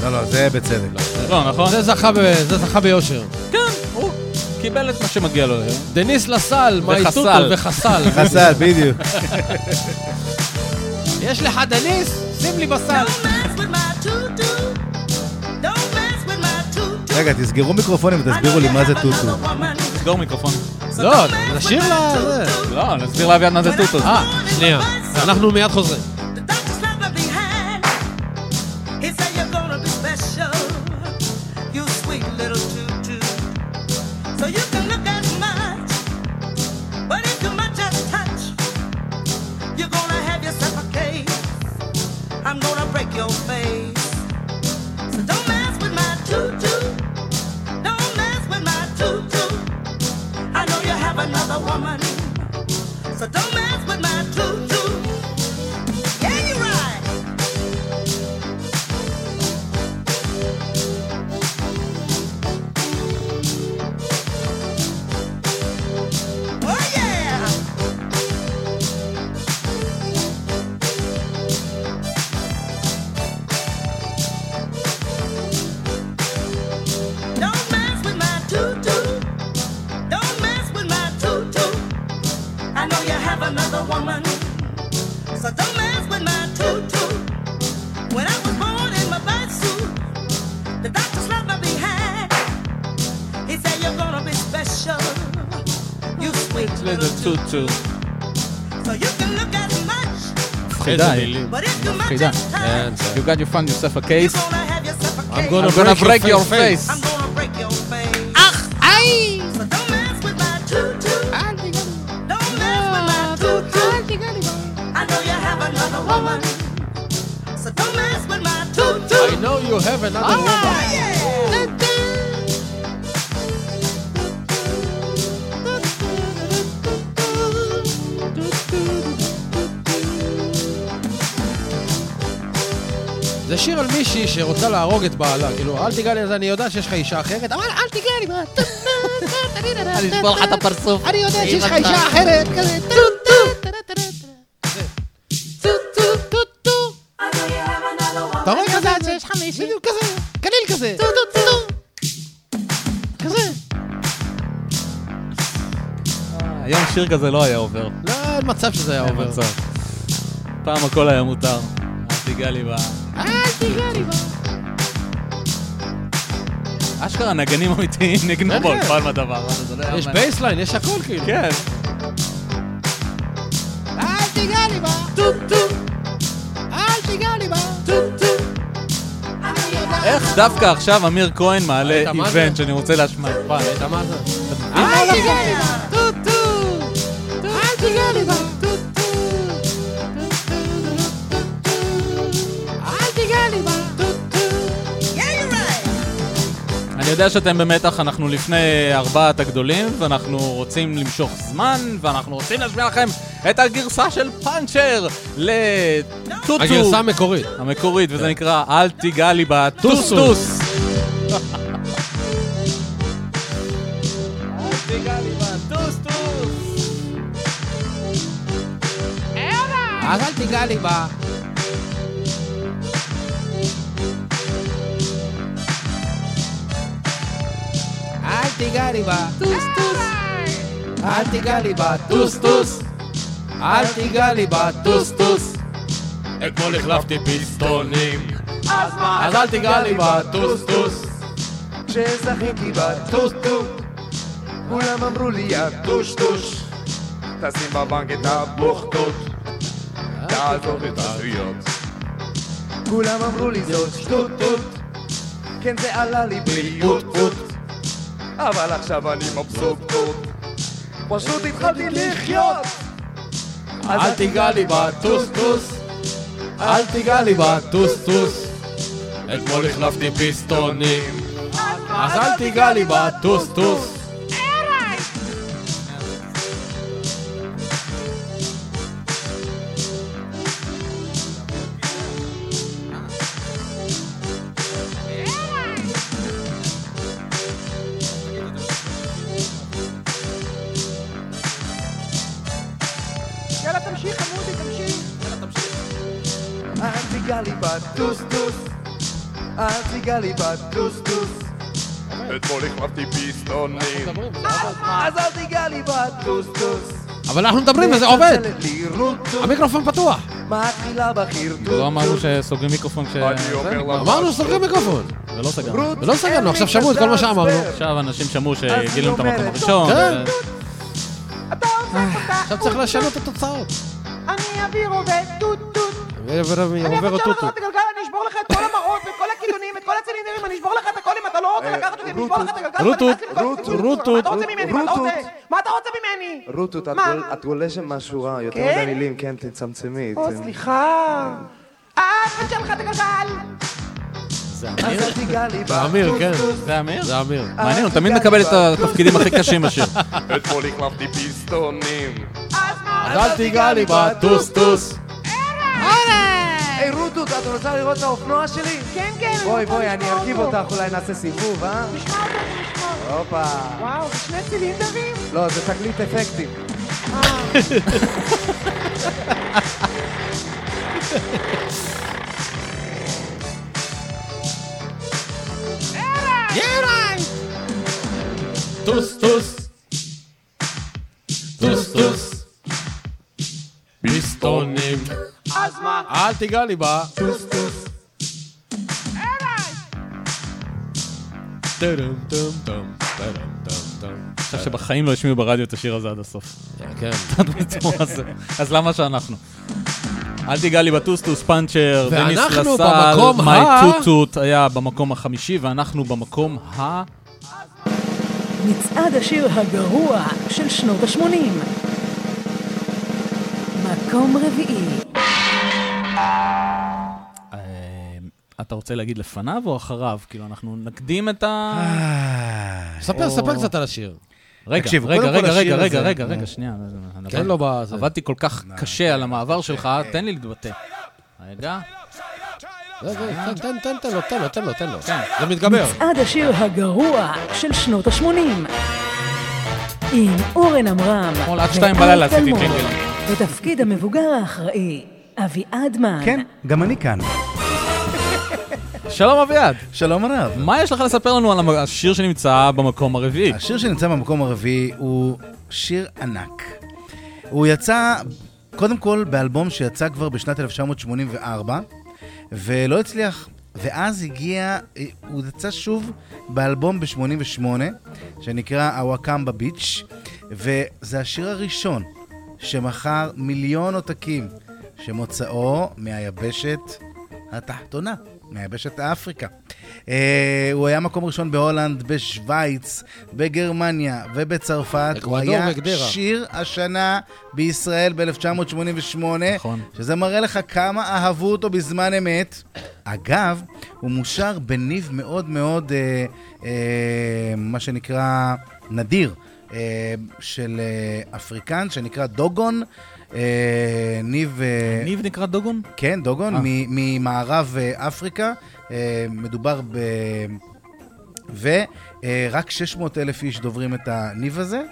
Speaker 6: לא, לא, זה בצדק.
Speaker 4: לא, נכון?
Speaker 5: זה זכה ב- זה זכה ביושר.
Speaker 4: כן, הוא קיבל את מה שמגיע לו היום.
Speaker 5: דניס לסל,
Speaker 4: וחסל.
Speaker 5: My Toot Toot וחסל.
Speaker 6: חסל, בדיוק.
Speaker 5: יש לך דניס? שים לי בסל.
Speaker 6: רגע, תסגרו מיקרופונים ותסבירו לי מה זה טוטו.
Speaker 4: תסגור מיקרופון.
Speaker 5: לא, נשאיר לה...
Speaker 4: לא, נסביר לאביעד מה זה טוטו.
Speaker 5: אה, שנייה. אנחנו מיד חוזרים.
Speaker 9: another woman. So don't mess with my tutu. When I was born in my birth suit, the doctor slapped me behind. He said you're gonna be special. You sweet little tutu.
Speaker 4: טוטו.
Speaker 9: So you can look as much,
Speaker 4: מפחידה,
Speaker 5: איזה
Speaker 4: היא.
Speaker 5: מילים.
Speaker 9: but if you much
Speaker 4: מפחידה.
Speaker 9: as time,
Speaker 4: You got you found yourself a
Speaker 9: you're
Speaker 4: case.
Speaker 9: gonna have yourself a
Speaker 5: I'm
Speaker 9: case.
Speaker 5: gonna
Speaker 4: I'm gonna break
Speaker 5: break
Speaker 4: your
Speaker 5: your
Speaker 4: face.
Speaker 1: Know you have another woman. זה שיר על מישהי שרוצה להרוג את בעלה, כאילו, אל תיגע לי, אז אני יודע שיש לך אישה אחרת, אבל אל תיגע לי, מה?
Speaker 4: אני אשבור לך את הפרצוף.
Speaker 1: אני יודע שיש לך אישה אחרת, כזה, בדיוק כזה, קליל כזה. טו טו טו. כזה.
Speaker 4: היום שיר כזה לא היה עובר.
Speaker 1: לא, אין מצב שזה היה
Speaker 4: אין
Speaker 1: עובר.
Speaker 4: מצב. פעם הכל היה מותר. אל תיגע לי ב...
Speaker 1: אל תיגע לי, מה?
Speaker 4: אשכרה נגנים אמיתיים
Speaker 1: כן,
Speaker 4: באולפן בדבר הזה, זה לא
Speaker 1: יש. bassline, יש הכל כאילו.
Speaker 4: כן.
Speaker 1: אל תיגע לי בה, טו טו. אל תיגע לי בה, טו טו.
Speaker 4: איך דווקא עכשיו אמיר כהן מעלה? איבנט שאני רוצה להשמע?
Speaker 1: וואי, ראית מה זה?
Speaker 4: יודע שאתם במתח, אנחנו לפני ארבעת הגדולים, ואנחנו רוצים למשוך זמן, ואנחנו רוצים להשמיע לכם את הגרסה של פאנצ'ר לטוטו.
Speaker 1: הגרסה המקורית.
Speaker 4: המקורית, וזה נקרא אל תיגע לי לי בטוסטוס.
Speaker 1: אז אל תיגע לי בה. אל תיגע לי בה. טוס טוס. אל תיגע לי בה. טוס טוס. אל תיגע לי בה. טוס טוס. אתמול החלפתי פיסטונים. אז אל תיגע לי בה. טוס טוס.
Speaker 9: כשזכיתי בטוטו, כולם אמרו לי יא טושטוש, תשים בבנק את הבוכטות, תעזוב את השטויות. כולם אמרו לי זאת שטוטות, כן זה עלה לי ביוטפוט, אבל עכשיו אני מבסוטות, פשוט התחלתי לחיות.
Speaker 1: אל תיגע לי בה. טוס טוס. אל תיגע לי בה. טוס טוס. אתמול החלפתי פיסטונים. אז אל תיגע לי בה. אבל אנחנו מדברים וזה עובד. המיקרופון פתוח.
Speaker 9: מתחילה בחרטוט.
Speaker 4: לא אמרנו שסוגרים מיקרופון.
Speaker 9: אני לה
Speaker 1: אמרנו סוגרים מיקרופון.
Speaker 4: ולא סגרנו.
Speaker 1: ולא סגרנו, עכשיו שמעו את כל מה שאמרנו.
Speaker 4: עכשיו אנשים שמעו
Speaker 9: אז
Speaker 4: שגילו את המקום הראשון.
Speaker 1: כן.
Speaker 9: אותה,
Speaker 1: עכשיו צריך לשנות את התוצאות.
Speaker 9: אני אעביר עובד טוט טוט. אני
Speaker 1: עובר
Speaker 9: אבצע לך
Speaker 1: אותו.
Speaker 9: את הגלגל, אני אשבור לך את כל המראות הכידונים, את כל הצילינדרים, אני אשבור לך את הכל אם אתה לא רוצה לקחת אותי, אני אשבור לך את הגלגל.
Speaker 4: רוטוט,
Speaker 1: רוטוט, רוטוט,
Speaker 9: מה אתה רוצה ממני? מה אתה רוצה?
Speaker 1: רוטוט.
Speaker 9: מה אתה רוצה ממני?
Speaker 10: רות, את
Speaker 9: מה?
Speaker 10: גול- את גולה שם משהו רע, יותר? מדי מילים, כן, תצמצמי.
Speaker 9: או, סליחה. אה, אני אבצע לך את הגלגל.
Speaker 4: זה
Speaker 9: אז
Speaker 4: אמיר?
Speaker 1: זה אמיר, כן.
Speaker 4: זה אמיר?
Speaker 1: זה אמיר.
Speaker 4: מעניין, הוא תמיד מקבל את התפקידים הכי קשים בשיר.
Speaker 9: אתמול החלפתי פיסטונים.
Speaker 1: אז אל תיגע לי בה.
Speaker 10: היי רוטוט, את רוצה לראות את האופנוע שלי?
Speaker 9: כן, כן.
Speaker 10: בואי, בואי, אני ארכיב אותך, אולי נעשה סיבוב, אה?
Speaker 9: נשמע אותו, נשמע אותו.
Speaker 10: הופה.
Speaker 9: וואו, זה שני צילינדרים?
Speaker 10: לא, זה תקליט אפקטים.
Speaker 1: טוס טוס. טוס טוס. פיסטונים.
Speaker 9: אז מה?
Speaker 1: אל תיגע לי בה.
Speaker 9: טוס טוס.
Speaker 1: טום. טום טום טום.
Speaker 4: אני חושב שבחיים לא השמיעו ברדיו את השיר הזה עד הסוף.
Speaker 1: כן.
Speaker 4: הזו. אז למה שאנחנו? אל תיגע לי בטוסטוס פאנצ'ר, דניס
Speaker 1: ואנחנו
Speaker 4: לסל, מי טוטוט היה במקום החמישי, ואנחנו במקום ה...
Speaker 3: מצעד השיר הגרוע של שנות ה-80. מקום רביעי.
Speaker 4: אה, אתה רוצה להגיד לפניו או אחריו? כאילו, אנחנו נקדים את ה...
Speaker 6: אה,
Speaker 5: ספר, ספר קצת על השיר.
Speaker 4: רגע, רגע, רגע, רגע, רגע, רגע. רגע, שנייה.
Speaker 5: תן לו בזה.
Speaker 4: עבדתי כל כך קשה על המעבר שלך, תן לי להתבטא. רגע.
Speaker 5: זה, זה, תן, תן, תן, תן לו, תן לו, תן לו, תן לו.
Speaker 4: כן.
Speaker 5: זה מתגבר.
Speaker 3: מצעד השיר הגרוע של שנות ה-80. עם אורן עמרם.
Speaker 4: אתמול עד שתיים בלילה עשיתי ג'ינגל.
Speaker 3: בתפקיד המבוגר האחראי, אביעד מן.
Speaker 6: כן, גם אני כאן.
Speaker 4: שלום אביעד,
Speaker 6: שלום הרב.
Speaker 4: מה יש לך לספר לנו על השיר שנמצא במקום הרביעי?
Speaker 6: השיר שנמצא במקום הרביעי הוא שיר ענק. הוא יצא, קודם כל, באלבום שיצא כבר בשנת 1984, ולא הצליח. ואז הגיע, הוא יצא שוב באלבום ב-88, שנקרא הוואקמבה ביץ', וזה השיר הראשון שמכר מיליון עותקים, שמוצאו מהיבשת התחתונה, מהיבשת אפריקה. אה, הוא היה מקום ראשון בהולנד, בשוויץ, בגרמניה ובצרפת. הוא היה
Speaker 5: וגדרה.
Speaker 6: שיר השנה בישראל ב-1988,
Speaker 4: נכון.
Speaker 6: שזה מראה לך כמה אהבו אותו בזמן אמת. אגב, הוא מושר בניב מאוד מאוד, אה, אה, מה שנקרא, נדיר, של אפריקן, שנקרא דוגון. אה, ניב... אה,
Speaker 4: ניב נקרא דוגון?
Speaker 6: כן, דוגון,
Speaker 4: אה.
Speaker 6: ממערב אפריקה. מדובר ב... ורק 600 אלף איש דוברים את הניב הזה.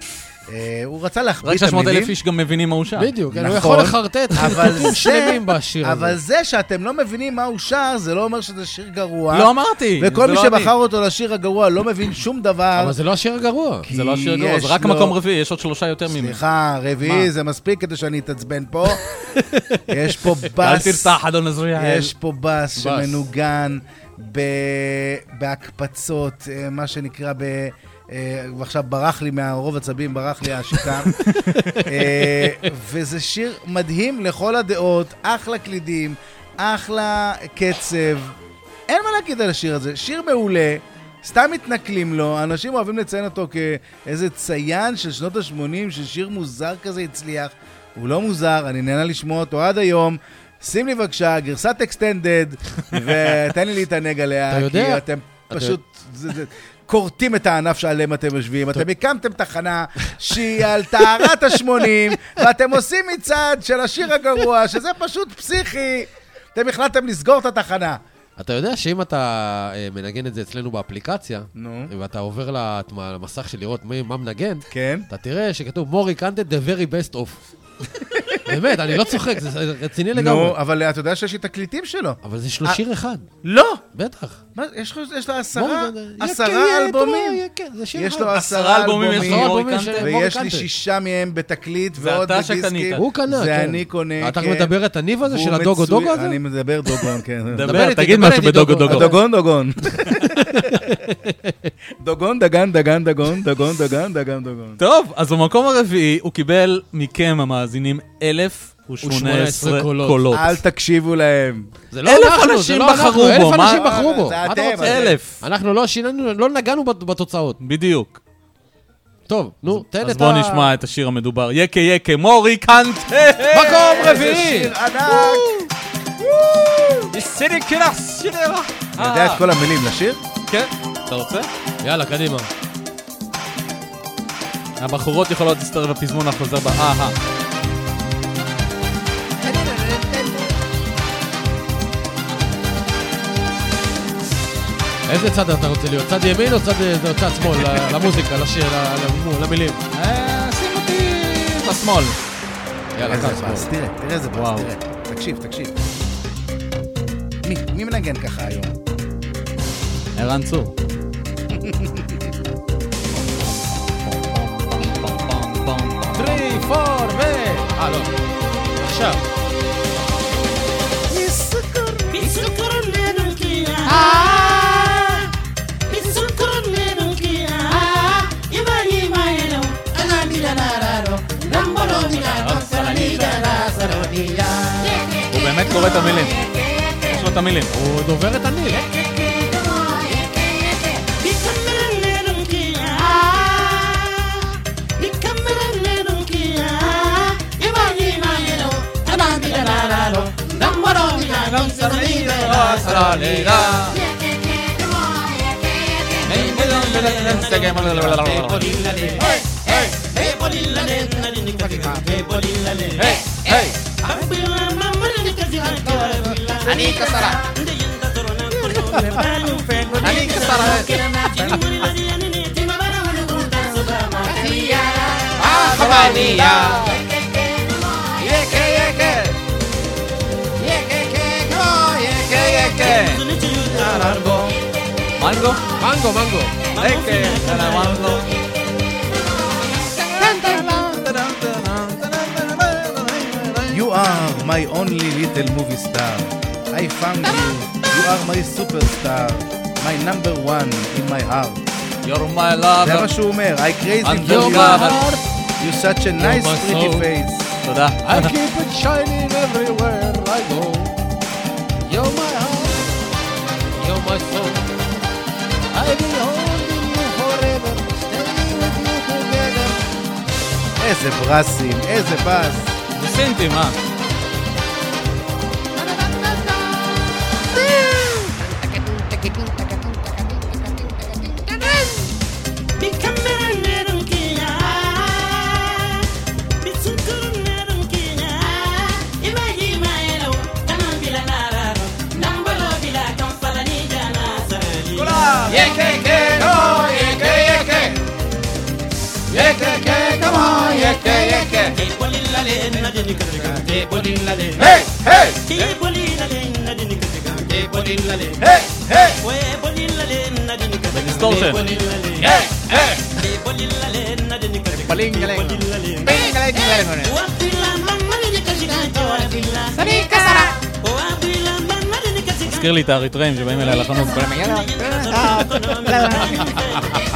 Speaker 6: אה, הוא רצה להחביא
Speaker 4: רק
Speaker 6: את המילים.
Speaker 4: 600 אלף איש גם מבינים מה הוא שר.
Speaker 5: בדיוק, הוא
Speaker 6: נכון,
Speaker 5: יכול לחרטט
Speaker 6: אבל
Speaker 5: חרטוטים שלמים בשיר הזה.
Speaker 6: אבל זה שאתם לא מבינים מה הוא שר, זה לא אומר שזה שיר גרוע.
Speaker 4: לא אמרתי,
Speaker 6: וכל
Speaker 4: זה
Speaker 6: מי
Speaker 4: לא
Speaker 6: שבחר. אותו לשיר הגרוע לא מבין שום דבר.
Speaker 5: אבל זה לא השיר הגרוע.
Speaker 4: זה לא השיר גרוע, זה רק מקום רביעי, יש עוד שלושה יותר ממנו.
Speaker 6: סליחה, רביעי? זה מספיק כדי שאני אתעצבן פה. יש פה
Speaker 4: אל
Speaker 6: בס.
Speaker 4: תרתח, אדון עזריאל.
Speaker 6: יש פה בס. שמנוגן. בהקפצות, אה, מה שנקרא ב... אה, ועכשיו ברח לי מהרוב עצבים, ברח לי השיטה. אה, וזה שיר מדהים לכל הדעות, אחלה קלידים, אחלה קצב. אין מה להגיד על השיר הזה, שיר מעולה. סתם מתנכלים לו, אנשים אוהבים לציין אותו כאיזה ציין של שנות ה-80, ששיר מוזר כזה הצליח. הוא לא מוזר, אני נהנה לשמוע אותו עד היום. שים לי בבקשה גרסת אקסטנדד, ותן לי להתענג עליה, כי אתם פשוט... זה, זה, כורתים את הענף שעליהם אתם יושבים. אתם הקמתם תחנה שהיא על טהרת ה-80, ואתם עושים מצעד של השיר הגרוע, שזה פשוט פסיכי. אתם החלטתם לסגור את התחנה.
Speaker 5: אתה יודע שאם אתה אה, מנגן את זה אצלנו באפליקציה,
Speaker 6: נו.
Speaker 5: ואתה עובר למסך של לראות מי- מה מנגן,
Speaker 6: כן.
Speaker 5: אתה תראה שכתוב מורי קנטד the very best of. באמת, אני לא צוחק, זה רציני לגמרי.
Speaker 6: נו, אבל אתה יודע שיש לי תקליטים שלו.
Speaker 5: אבל זה שלו
Speaker 6: אה,
Speaker 5: שיר אחד,
Speaker 6: לא!
Speaker 5: בטח.
Speaker 6: מה, יש לו- יש לו עשרה, עשרה אלבומים.
Speaker 5: זה
Speaker 6: יש. לו
Speaker 4: עשרה אלבומים
Speaker 6: ויש לי. שישה מהם בתקליט
Speaker 4: זה
Speaker 6: ועוד
Speaker 4: אתה.
Speaker 6: בדיסקים.
Speaker 5: הוא קנה,
Speaker 6: זה
Speaker 5: כן.
Speaker 6: אני קונה,
Speaker 5: אתה
Speaker 6: כן.
Speaker 5: מדבר את הניב הזה של הדוגו דוגו הזה?
Speaker 6: אני מדבר דוגון, כן.
Speaker 4: דבר,
Speaker 5: איתי,
Speaker 4: תגיד משהו בדוגו
Speaker 5: דוגו.
Speaker 4: דוגו.
Speaker 6: דוגון, דוגון. דוגון, דגן, דגן, דגון, דגון, דגן, דגן, דגון.
Speaker 4: טוב, אז במקום הרביעי הוא קיבל מכם, המאזינים, 1,018
Speaker 5: קולות.
Speaker 4: קולות.
Speaker 6: אל תקשיבו להם.
Speaker 5: זה לא
Speaker 4: אלף
Speaker 5: אנחנו, זה
Speaker 4: אנשים
Speaker 5: לא
Speaker 4: בחרו
Speaker 5: אנחנו,
Speaker 4: בו,
Speaker 5: אלף
Speaker 4: מה-
Speaker 5: אנשים בחרו בו.
Speaker 6: זה
Speaker 5: מה אתה
Speaker 6: אתם.
Speaker 4: אלף.
Speaker 5: אנחנו לא שינינו, לא נגענו בת- בתוצאות.
Speaker 4: בדיוק.
Speaker 5: טוב, נו, תן את ה...
Speaker 4: אז בואו נשמע את השיר המדובר. יקה יקה מורי קנטה!
Speaker 5: מקום
Speaker 6: איזה
Speaker 5: רביעי!
Speaker 6: שיר ענק!
Speaker 4: אתה
Speaker 6: יודע את כל המילים לשיר?
Speaker 4: כן, אתה רוצה?
Speaker 5: יאללה, קדימה.
Speaker 4: הבחורות יכולות להצטרף לפזמון החוזר ב... אהה.
Speaker 5: איזה צד אתה רוצה להיות? צד ימין או צד צד שמאל? למוזיקה, לשיר, למילים.
Speaker 4: אה, שים אותי בשמאל.
Speaker 5: יאללה, צד שמאל.
Speaker 6: תראה, תראה איזה
Speaker 4: וואו.
Speaker 6: תראה. תקשיב, תקשיב. מי, מי מנגן ככה היום?
Speaker 4: ערן צור.
Speaker 5: טרי, פור, ו... אה, לא. עכשיו.
Speaker 4: באמת קורא את המילים. יש לו את המילים.
Speaker 5: הוא דובר את הניל.
Speaker 1: אני קסרה. אני קסרה. החמניה. יקה יקה. יקה יקה כמו יקה יקה.
Speaker 4: מנגו?
Speaker 5: מנגו, מנגו.
Speaker 4: יקה, מנגו.
Speaker 6: You are my only little movie star. I found you. You are my superstar. My number one in my heart.
Speaker 4: You're my
Speaker 6: זה
Speaker 4: lover.
Speaker 6: מה שהוא אומר. I crazy
Speaker 4: And
Speaker 6: for
Speaker 4: you're
Speaker 6: you.
Speaker 4: my heart.
Speaker 6: You such a nice
Speaker 5: my
Speaker 6: pretty
Speaker 5: soul.
Speaker 6: face.
Speaker 4: תודה.
Speaker 5: I keep it shining everywhere I go. You're my heart, you're my soul. I'll be holding you forever, staying with you together.
Speaker 6: איזה ברסים, איזה בס.
Speaker 4: זה סינטי, לי את האריתראים שבאים אליי לחנות.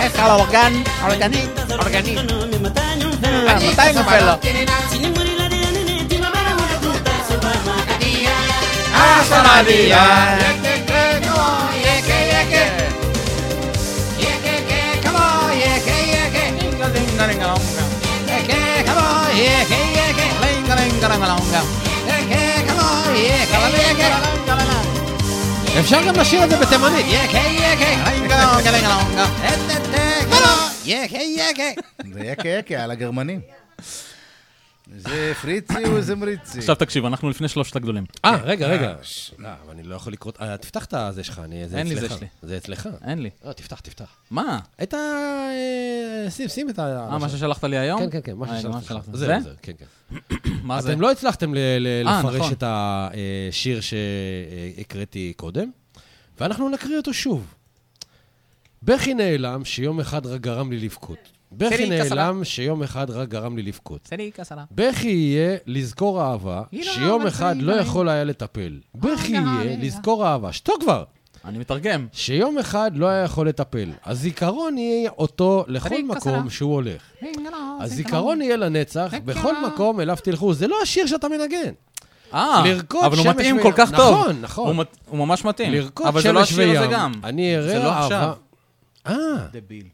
Speaker 1: איך על האורגן? אורגני? אורגני. מתי נופל לו? הספרדיה. יקה יקה. יקה יקה כמו יקה יקה. יקה כמו
Speaker 5: אפשר גם לשיר את זה בתימנית.
Speaker 1: יקה יקה. יקה יקה.
Speaker 6: זה יקה יקה על הגרמנים. זה פריצי או זה מריצי?
Speaker 4: עכשיו תקשיב, אנחנו לפני שלושת הגדולים.
Speaker 5: אה, רגע, רגע. לא, אבל אני לא יכול לקרוא... אה, תפתח את הזה שלך, אני... זה
Speaker 4: אין לי
Speaker 5: אצלך.
Speaker 4: זה שלי.
Speaker 5: זה אצלך.
Speaker 4: אין לי.
Speaker 5: לא, תפתח, תפתח.
Speaker 4: מה?
Speaker 5: את ה... אה, שים, שים את ה...
Speaker 4: אה, מה ששלחת לי היום?
Speaker 5: כן, כן, כן, מה
Speaker 4: רגע,
Speaker 5: ששלחתי לך.
Speaker 4: שלחת?
Speaker 5: זה,
Speaker 4: זה?
Speaker 5: כן, כן.
Speaker 4: מה זה?
Speaker 5: אתם לא הצלחתם ל- ל-
Speaker 4: אה,
Speaker 5: לפרש
Speaker 4: נכון.
Speaker 5: את השיר שהקראתי קודם, ואנחנו נקריא אותו שוב. בכי נעלם שיום אחד רק גרם לי לבכות. בכי. נעלם שיום אחד רק גרם לי לבכות. בכי יהיה לזכור אהבה
Speaker 1: לא
Speaker 5: שיום אחד לא. יכול היה לטפל. בכי
Speaker 1: לא,
Speaker 5: יהיה. לזכור אהבה. שתוק כבר.
Speaker 4: אני מתרגם.
Speaker 5: שיום אחד לא היה יכול לטפל. הזיכרון יהיה אותו לכל מקום. שהוא הולך. הזיכרון יהיה לנצח, בכל מקום אליו תלכו. זה לא השיר שאתה מנגן.
Speaker 4: אה,
Speaker 5: לרקוד
Speaker 4: אבל הוא
Speaker 5: שמש
Speaker 4: מתאים
Speaker 5: וים.
Speaker 4: כל כך טוב.
Speaker 5: נכון, נכון.
Speaker 4: הוא ממש מתאים.
Speaker 5: לרקוד
Speaker 4: אבל זה לא
Speaker 5: שמש
Speaker 4: השיר הזה
Speaker 5: וים.
Speaker 4: גם.
Speaker 5: אני
Speaker 4: זה לא
Speaker 5: אראה
Speaker 4: עכשיו.
Speaker 5: אהבה. אה,
Speaker 4: דביל.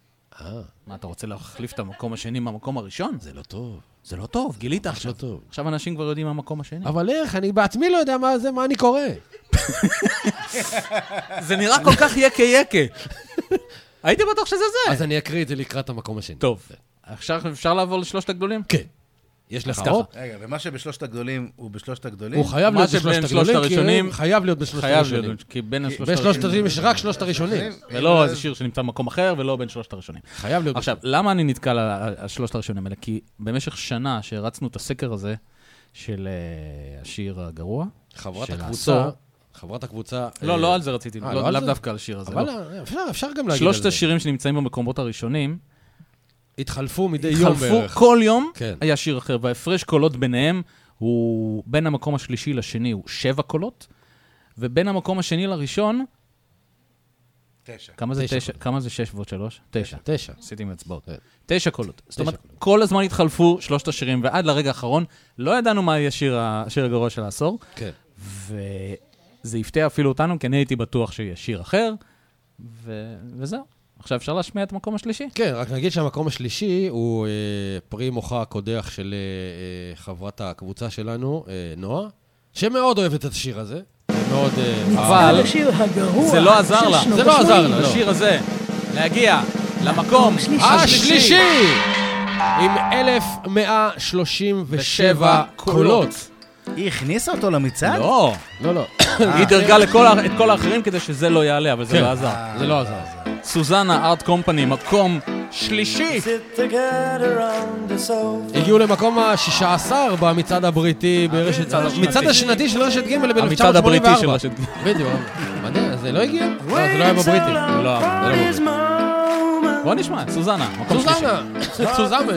Speaker 5: אה,
Speaker 4: מה, אתה רוצה להחליף את המקום השני מהמקום הראשון?
Speaker 5: זה לא טוב.
Speaker 4: זה לא טוב, גילית
Speaker 5: ממש
Speaker 4: עכשיו.
Speaker 5: לא טוב.
Speaker 4: עכשיו אנשים כבר יודעים מה המקום השני.
Speaker 5: אבל איך? אני בעצמי לא יודע מה זה, מה אני קורא.
Speaker 4: זה נראה כל כך יקה יקה. הייתי בטוח שזה זה.
Speaker 5: אז אני אקריא את זה לקראת המקום השני.
Speaker 4: טוב, עכשיו אפשר לעבור לשלושת הגדולים?
Speaker 5: כן. יש לך. עוד?
Speaker 6: רגע, ומה שבשלושת הגדולים הוא בשלושת הגדולים?
Speaker 5: הוא חייב
Speaker 4: מה
Speaker 5: להיות בשלושת
Speaker 4: שלושת
Speaker 5: הגדולים, כי הוא חייב להיות בשלושת
Speaker 4: חייב
Speaker 5: הראשונים.
Speaker 4: להיות, כי בין השלושת
Speaker 5: בשלושת
Speaker 4: הראשונים.
Speaker 5: יש רק שלושת הראשונים.
Speaker 4: ולא איזה שיר שנמצא במקום אחר, ולא בין שלושת הראשונים.
Speaker 5: חייב להיות
Speaker 4: עכשיו, למה אני נתקל על שלושת הראשונים האלה? כי במשך שנה שהרצנו את הסקר הזה של אה, השיר הגרוע,
Speaker 5: חברת הקבוצה. חברת הקבוצה...
Speaker 4: לא,
Speaker 5: אה,
Speaker 4: לא על זה רציתי,
Speaker 5: אה,
Speaker 4: לא-
Speaker 5: לא
Speaker 4: לאו? דווקא על השיר הזה.
Speaker 5: אבל
Speaker 4: לא.
Speaker 5: אה, אפשר- גם להגיד על
Speaker 4: שלושת
Speaker 5: זה.
Speaker 4: השירים שנמצאים במקומות הראשונים,
Speaker 5: התחלפו מדי יום
Speaker 4: התחלפו
Speaker 5: בערך.
Speaker 4: כל יום,
Speaker 5: כן.
Speaker 4: היה שיר אחר, וההפרש קולות ביניהם הוא בין המקום השלישי לשני הוא שבע קולות, ובין המקום השני לראשון,
Speaker 6: תשע.
Speaker 4: כמה זה
Speaker 5: תשע
Speaker 4: תשע? כמה זה שש ועוד שלוש? תשע.
Speaker 5: תשע.
Speaker 4: עשיתי עם אצבעות.
Speaker 5: כן.
Speaker 4: תשע קולות. זאת אומרת. כל הזמן התחלפו שלושת השירים, ועד לרגע האחרון לא ידענו מה יהיה השיר הגרוע של העשור,
Speaker 5: כן.
Speaker 4: וזה הפתיע אפילו אותנו, כי אני הייתי בטוח שיהיה שיר אחר, ו... וזהו. עכשיו אפשר להשמיע את המקום השלישי?
Speaker 5: כן, רק נגיד שהמקום השלישי הוא אה, פרי מוחה הקודח של אה, אה, חברת הקבוצה שלנו, אה, נועה, שמאוד אוהבת את השיר הזה. מאוד... אה, אבל...
Speaker 3: הגרוע
Speaker 4: זה לא עזר לה.
Speaker 5: זה לא עזר. לה, לא.
Speaker 4: השיר הזה, להגיע למקום
Speaker 5: השלישי! עם 1,137 קולות.
Speaker 6: היא הכניסה אותו למצעד?
Speaker 4: לא,
Speaker 5: לא, לא.
Speaker 4: היא דירגה לכל ה- את כל האחרים כדי שזה לא יעלה, אבל זה
Speaker 5: כן.
Speaker 4: לא עזר.
Speaker 5: זה לא עזר.
Speaker 4: סוזנה ארט קומפני, מקום שלישי.
Speaker 5: הגיעו למקום ה-16 במצעד הבריטי ברשת צד. המצעד השנתי של רשת ג' ב-1984.
Speaker 4: המצעד הבריטי של רשת ג'.
Speaker 5: בדיוק. מדהים, זה לא הגיע? לא, זה לא היה בבריטי.
Speaker 4: לא, זה לא בבריטי. בוא נשמע, סוזנה, מקום שלישי.
Speaker 5: סוזנה, סוזמן.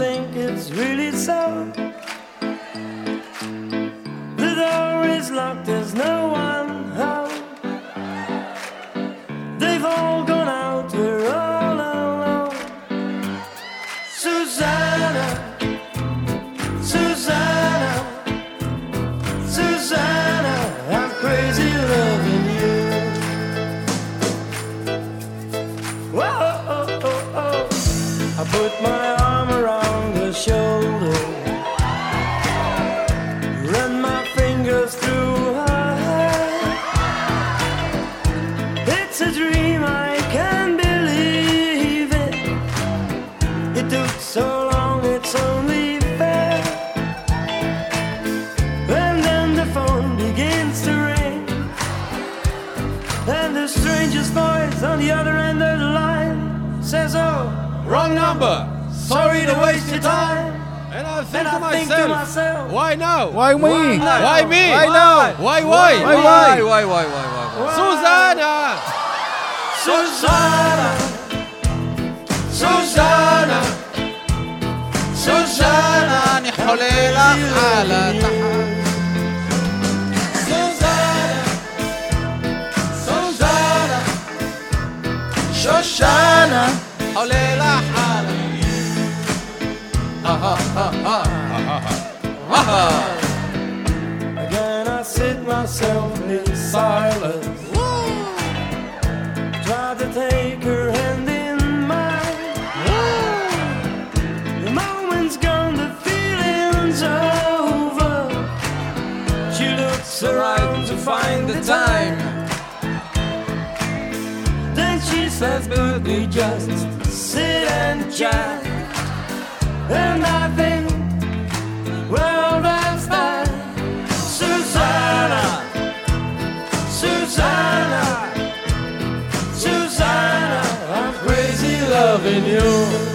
Speaker 11: there's no one home. They've all gone my arm around her shoulder, run my fingers through her hair. It's a dream, I can't believe it. It took so long, it's only fair. And then the phone begins to ring, and the strangest voice on the other end of the line says.
Speaker 5: Wrong number.
Speaker 11: Sorry to waste your time.
Speaker 5: And I think,
Speaker 11: and
Speaker 5: to,
Speaker 11: I myself, to
Speaker 5: myself, why now?
Speaker 6: Why me?
Speaker 5: Why, now? why me?
Speaker 6: Why now?
Speaker 5: Why why?
Speaker 6: Why why?
Speaker 4: Why why why why?
Speaker 5: why,
Speaker 11: Susanna. Susanna. Susanna.
Speaker 4: Susanna. Susanna نحولي لك على
Speaker 11: تحت Shoshana.
Speaker 4: חולה לך על
Speaker 11: Again I sit myself in silence. Try to take her hand in mine. The moment's gone, the feeling's over. She looks around to find the time. Then she says, but we just Sit and chat. And I think, well, that's that. Susanna, Susanna, Susanna, I'm crazy loving you.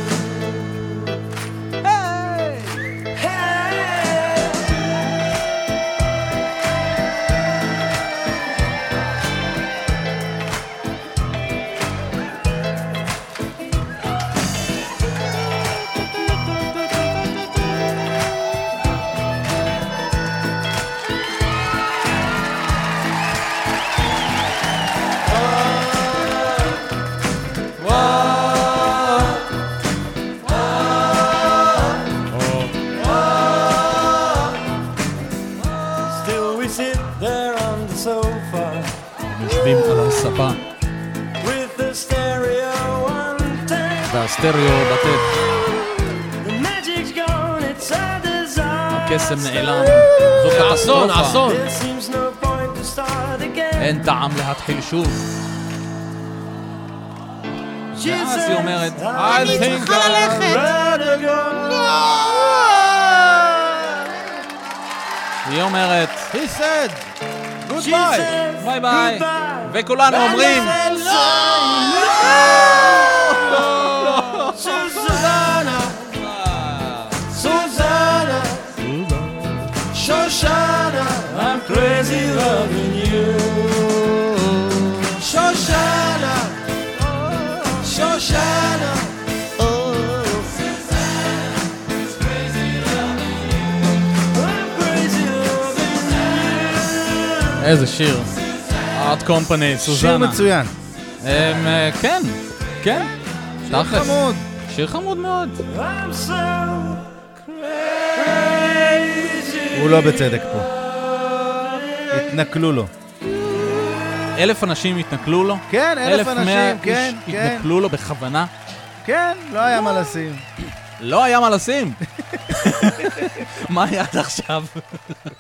Speaker 11: Tape.
Speaker 4: והסטריאו בטט,
Speaker 11: The magic's gone, it's a disaster.
Speaker 4: הקסם נעלם. זו
Speaker 5: אסון. אסון.
Speaker 11: There seems no point to start again.
Speaker 4: אין טעם להתחיל שוב.
Speaker 11: She
Speaker 4: ואז היא אומרת,
Speaker 11: I'd rather go.
Speaker 4: היא אומרת,
Speaker 5: He said, goodbye.
Speaker 4: ביי ביי. וכולנו אומרים,
Speaker 11: Susanna,
Speaker 4: איזה שיר. ארט קומפני,
Speaker 6: שיר
Speaker 4: סוזנה.
Speaker 6: מצוין.
Speaker 4: אמ, אה, כן, כן.
Speaker 6: שיר. חמוד.
Speaker 4: שיר חמוד מאוד.
Speaker 11: I'm so crazy.
Speaker 6: הוא לא בצדק פה. התנכלו לו.
Speaker 4: אלף אנשים התנכלו לו.
Speaker 6: כן, אלף
Speaker 4: מאה
Speaker 6: אנשים, כן,
Speaker 4: איש
Speaker 6: כן.
Speaker 4: התנכלו לו בכוונה.
Speaker 6: כן, לא היה מה לשים.
Speaker 4: לא היה מה לשים. מה היה עד עכשיו?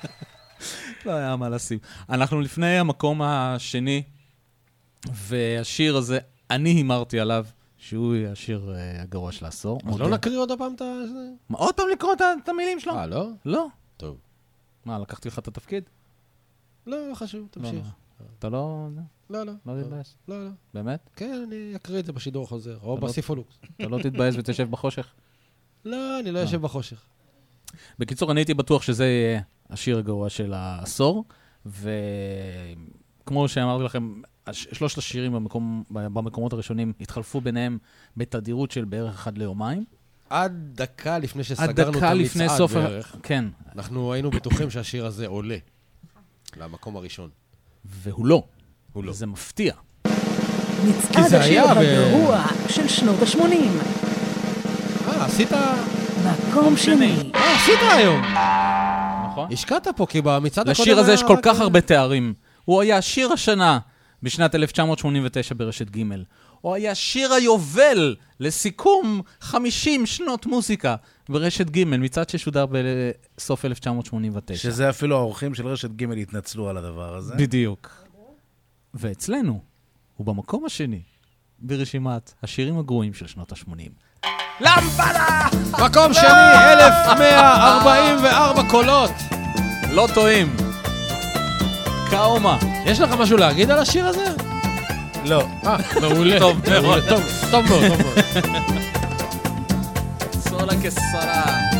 Speaker 4: לא היה מה לשים. אנחנו לפני המקום השני, והשיר הזה, אני הימרתי עליו, שהוא יהיה השיר אה, הגרוע של העשור.
Speaker 5: אז. לא נקריא עוד פעם את ה...
Speaker 4: מה, עוד פעם לקרוא את המילים שלו?
Speaker 5: אה, לא?
Speaker 4: לא.
Speaker 5: טוב.
Speaker 4: מה, לקחתי לך את התפקיד?
Speaker 5: לא, לא חשוב, תמשיך.
Speaker 4: אתה לא...
Speaker 5: לא, לא.
Speaker 4: לא תתבאס?
Speaker 5: לא, לא.
Speaker 4: באמת?
Speaker 5: כן, אני אקריא את זה בשידור החוזר, או
Speaker 4: לא-
Speaker 5: בסיפולוקס.
Speaker 4: אתה לא תתבאס ותשב בחושך?
Speaker 5: לא, אני לא יושב בחושך.
Speaker 4: בקיצור, אני הייתי בטוח שזה יהיה השיר הגרוע של העשור, וכמו שאמרתי לכם, שלושת השירים במקום, במקומות הראשונים התחלפו ביניהם בתדירות של בערך אחד ליומיים.
Speaker 5: עד דקה לפני שסגרנו את המצעד בערך,
Speaker 4: כן,
Speaker 5: אנחנו היינו בטוחים שהשיר הזה עולה למקום הראשון.
Speaker 4: והוא לא.
Speaker 5: הוא לא.
Speaker 4: זה מפתיע.
Speaker 3: מצעד השיר הגרוע של שנות ה-80.
Speaker 5: אה, עשית...
Speaker 3: מקום שני.
Speaker 5: אה, עשית היום.
Speaker 4: נכון?
Speaker 5: השקעת פה, כי במצעד הקודם...
Speaker 4: לשיר הזה יש כל כך הרבה תארים. הוא היה שיר השנה בשנת 1989 ברשת ג', הוא היה שיר היובל לסיכום 50 שנות מוזיקה ברשת ג', מצעד ששודר בסוף 1989.
Speaker 6: שזה אפילו האורחים של רשת ג' התנצלו על הדבר הזה.
Speaker 4: בדיוק. ואצלנו, הוא במקום השני ברשימת השירים הגרועים של שנות ה-80. למבדה!
Speaker 5: מקום שני, 1144 קולות.
Speaker 4: לא טועים. קאומה.
Speaker 5: יש לך משהו להגיד על השיר הזה?
Speaker 6: לא.
Speaker 5: אה, מעולה.
Speaker 4: טוב מאוד.
Speaker 5: טוב מאוד, טוב מאוד.
Speaker 4: סולה כסרה.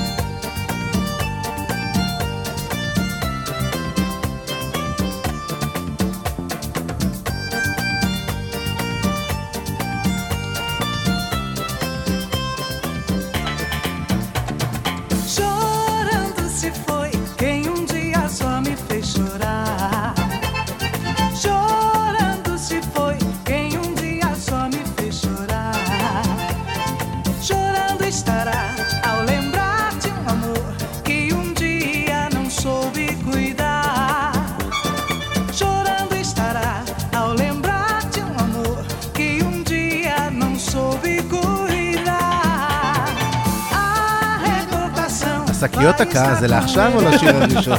Speaker 11: Recordação.
Speaker 6: השקיות הקאה זה לעכשיו או לשיר הראשון?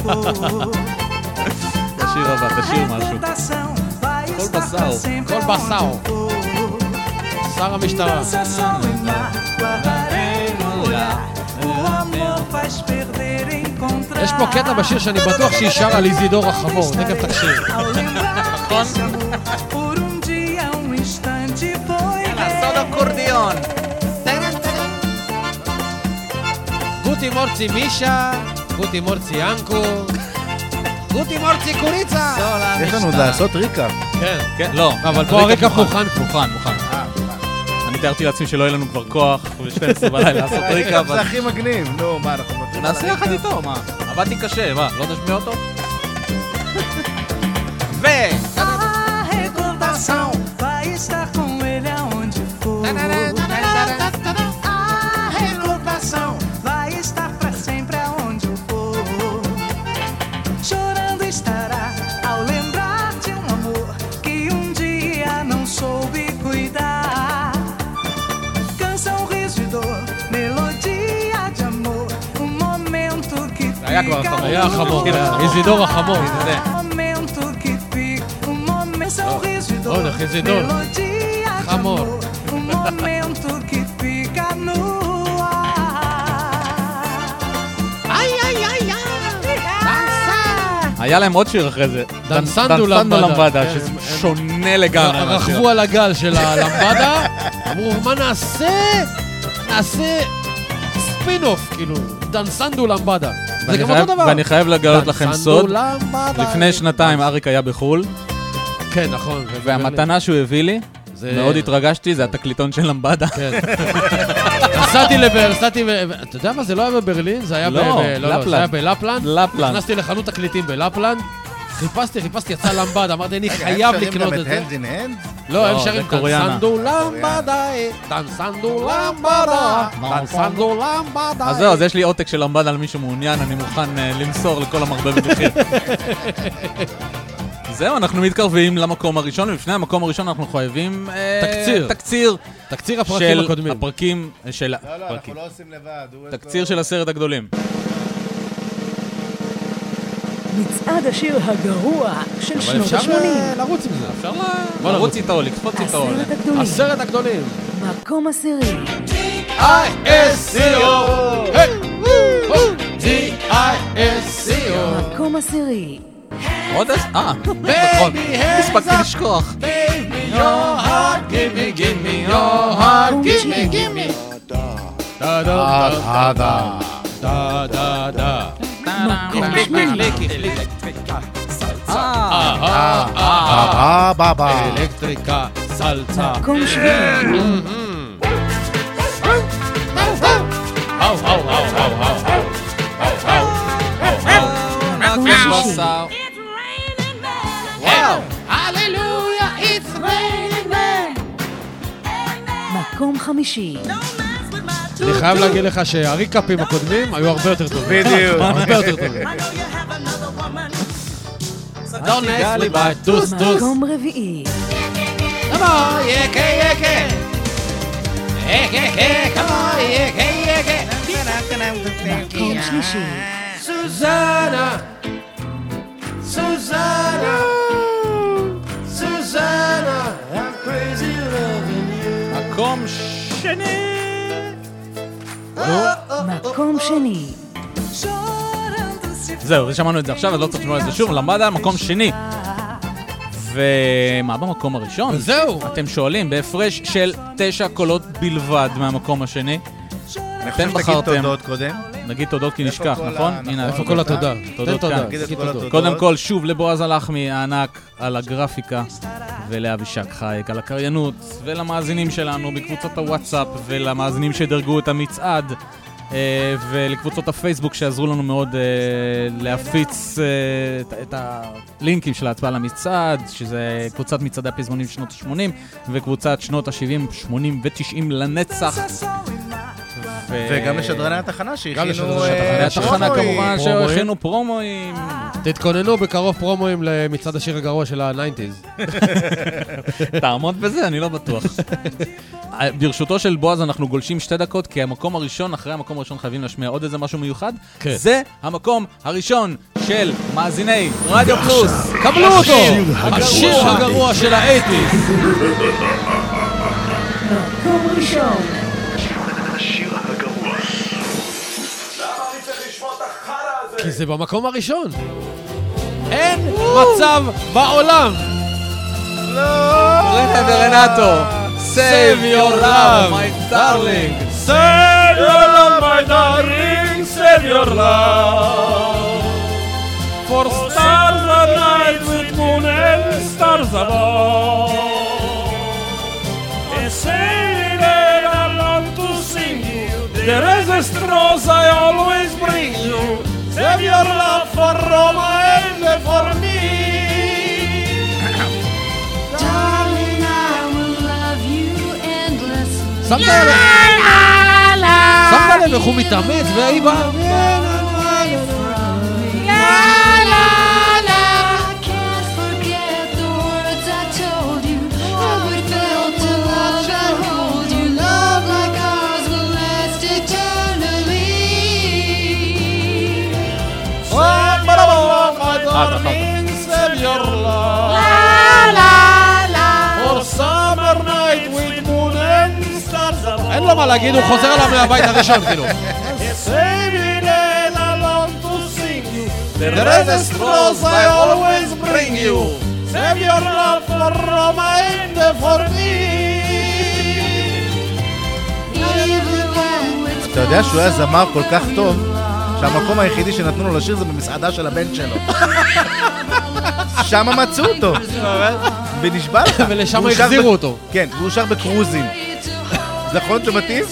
Speaker 4: תשאיר הבא, תשאיר משהו.
Speaker 11: כל
Speaker 4: בשר.
Speaker 5: כל בשר. שר המשטרה. יש פה קטע בשיר שאני בטוח שהיא שרה על איזידור החמור, תכף תקשיב.
Speaker 11: נכון?
Speaker 5: גוטי מורצי מישה, גוטי מורצי ינקו, גוטי מורצי קוריצה.
Speaker 6: יש לנו עוד לעשות ריקה.
Speaker 5: כן.
Speaker 4: כן, לא.
Speaker 5: אבל פה הריקאפ מוכן.
Speaker 4: מוכן, מוכן. אני תיארתי לעצמי שלא יהיה לנו כבר כוח ב-12 בלילה לעשות ריקה, אבל
Speaker 6: זה הכי מגניב. נו, מה, אנחנו מוותרים
Speaker 4: נעשה יחד
Speaker 6: הריקה?
Speaker 4: איתו, מה? עבדתי קשה, מה? לא תשמיע אותו? ו...
Speaker 11: momento sorriso e dor,
Speaker 5: Olha,
Speaker 11: de
Speaker 5: Amor.
Speaker 11: momento que fica no ar.
Speaker 4: היה להם עוד שיר אחרי זה.
Speaker 5: דנסנדו למבדה. כן,
Speaker 4: ששונה לגמרי.
Speaker 5: רכבו על הגל של הלמבדה, אמרו, מה נעשה? נעשה ספין-אוף, כאילו, Dançando lambada. זה
Speaker 4: ואני
Speaker 5: גם
Speaker 4: חייב-
Speaker 5: אותו דבר.
Speaker 4: ואני חייב לגלות לכם סוד. לפני שנתיים אריק היה בחו"ל,
Speaker 5: כן, נכון.
Speaker 4: והמתנה שהוא הביא לי,
Speaker 5: זה-
Speaker 4: מאוד התרגשתי, זה התקליטון של למבדה.
Speaker 5: כן. נסעתי לבר, נסעתי, אתה יודע מה, זה לא היה בברלין, זה היה ב...
Speaker 4: לא,
Speaker 5: לא, לא,
Speaker 4: לפלנד.
Speaker 5: זה היה בלפלנד.
Speaker 4: לפלנד.
Speaker 5: נכנסתי לחנות תקליטים בלפלנד, חיפשתי, חיפשתי, יצא למבדה, אמרתי, אני
Speaker 6: רגע,
Speaker 5: חייב
Speaker 6: הם שרים
Speaker 5: לקנות
Speaker 6: גם
Speaker 5: את זה.
Speaker 6: Hand in Hand?
Speaker 5: לא, הם
Speaker 4: לא,
Speaker 5: שרים. Dançando lambada, Dançando lambada, Dançando lambada.
Speaker 4: אז זהו, אז יש לי עותק של למבדה על מי שמעוניין, אני מוכן אה, למסור לכל המרבה במחיר. זהו, אנחנו מתקרבים למקום הראשון, ולפני המקום הראשון אנחנו חייבים... אה,
Speaker 5: תקציר.
Speaker 4: תקציר.
Speaker 5: תקציר הפרקים
Speaker 4: של
Speaker 5: הקודמים.
Speaker 4: הפרקים של...
Speaker 6: לא, לא, אנחנו
Speaker 4: הפרקים.
Speaker 6: לא עושים לבד.
Speaker 4: תקציר של עשרת הגדולים.
Speaker 3: מצעד השיר הגרוע של
Speaker 5: אבל
Speaker 3: שנות
Speaker 5: אפשר
Speaker 3: ה-80.
Speaker 5: אה, לרוץ עם זה.
Speaker 4: אפשר
Speaker 5: בוא
Speaker 4: לרוץ. איתו, לקפוץ איתו.
Speaker 3: עשרת הגדולים.
Speaker 5: עשרת הגדולים.
Speaker 3: מקום עשירי.
Speaker 5: I-S-C-O D-I-S-C-O
Speaker 3: מקום עשירי.
Speaker 4: עוד איזה... אה, נכון. הספקתי לשכוח.
Speaker 5: Your heart, give me, give me your heart, give me, give me. דה דה דה דה דה דה דה
Speaker 3: מקום שמיני.
Speaker 5: אלקטריקה, סלצה.
Speaker 3: מקום שביעי. מקום חמישי.
Speaker 5: אני חייב להגיד לך שהריקאפים הקודמים היו הרבה יותר טובים.
Speaker 6: בדיוק.
Speaker 5: הרבה יותר טובים. Don't ask me about טוס, טוס.
Speaker 3: מקום רביעי. מקום שלישי.
Speaker 5: סוזנה! סוזנה! סוזנה! I'm crazy loving you.
Speaker 4: מקום שני.
Speaker 3: מקום שני.
Speaker 4: זהו, שמענו את זה עכשיו, אז לא צריך לשמוע את זה שוב. למדה מקום שני. ומה במקום הראשון?
Speaker 5: וזהו.
Speaker 4: אתם שואלים, בהפרש של תשע קולות בלבד מהמקום השני.
Speaker 6: אני חושב שתגיד. תודות קודם.
Speaker 4: נגיד תודות כי נשכח, נכון? הנה,
Speaker 6: נכון.
Speaker 5: איפה כל התודה?
Speaker 4: תודות. כאן. קודם כל, שוב לבועז הלחמי הענק על הגרפיקה, ולאבישק חייק על הקריינות, ולמאזינים שלנו בקבוצות הוואטסאפ, ולמאזינים שדרגו את המצעד, אה, ולקבוצות הפייסבוק שעזרו לנו מאוד אה, להפיץ אה, את- הלינקים של ההצבעה למצעד, שזה קבוצת מצעדי הפזמונים שנות ה-80, וקבוצת שנות ה-70, 80 ו-90 לנצח. ו-
Speaker 6: וגם לשדרני התחנה שהכינו... אה,
Speaker 5: התחנה.
Speaker 4: כמובן. שהכינו פרומואים.
Speaker 5: תתכוננו בקרוב פרומואים למצעד השיר הגרוע של ה-90's.
Speaker 4: תעמוד בזה, אני לא בטוח. ברשותו של בועז אנחנו גולשים שתי דקות, כי המקום הראשון, אחרי המקום הראשון חייבים להשמיע עוד איזה משהו מיוחד.
Speaker 5: כן.
Speaker 4: זה המקום הראשון של מאזיני רדיו פלוס.
Speaker 5: קבלו אותו! השיר הגרוע של ה-80's.
Speaker 3: מקום ראשון.
Speaker 5: כי זה במקום הראשון. אין מצב בעולם.
Speaker 4: רנה ורנטו, save your love, my darling.
Speaker 5: Save your love, my darling, save your love. For stars are night with moon and stars above. And sailing there alone to sing you. There is a straws I always bring you. Your love for Roma and for me.
Speaker 11: Darling, I will love you endlessly.
Speaker 5: שמת לב? שמת לב איך הוא מתאמץ והיא באה...
Speaker 11: I
Speaker 5: לו מה להגיד, הוא חוזר אליו מהבית הראשון, כאילו. Is a straws I always bring you. Save your love for Roma and for me.
Speaker 6: אתה יודע שהוא היה זמר כל כך טוב, שהמקום היחידי שנתנו לו לשיר זה במסעדה של הבן שלו. שם מצאו אותו. ונשבע לך.
Speaker 5: ולשם החזירו אותו.
Speaker 6: כן, והוא שר בקרוזים. נכון, זה מתאים?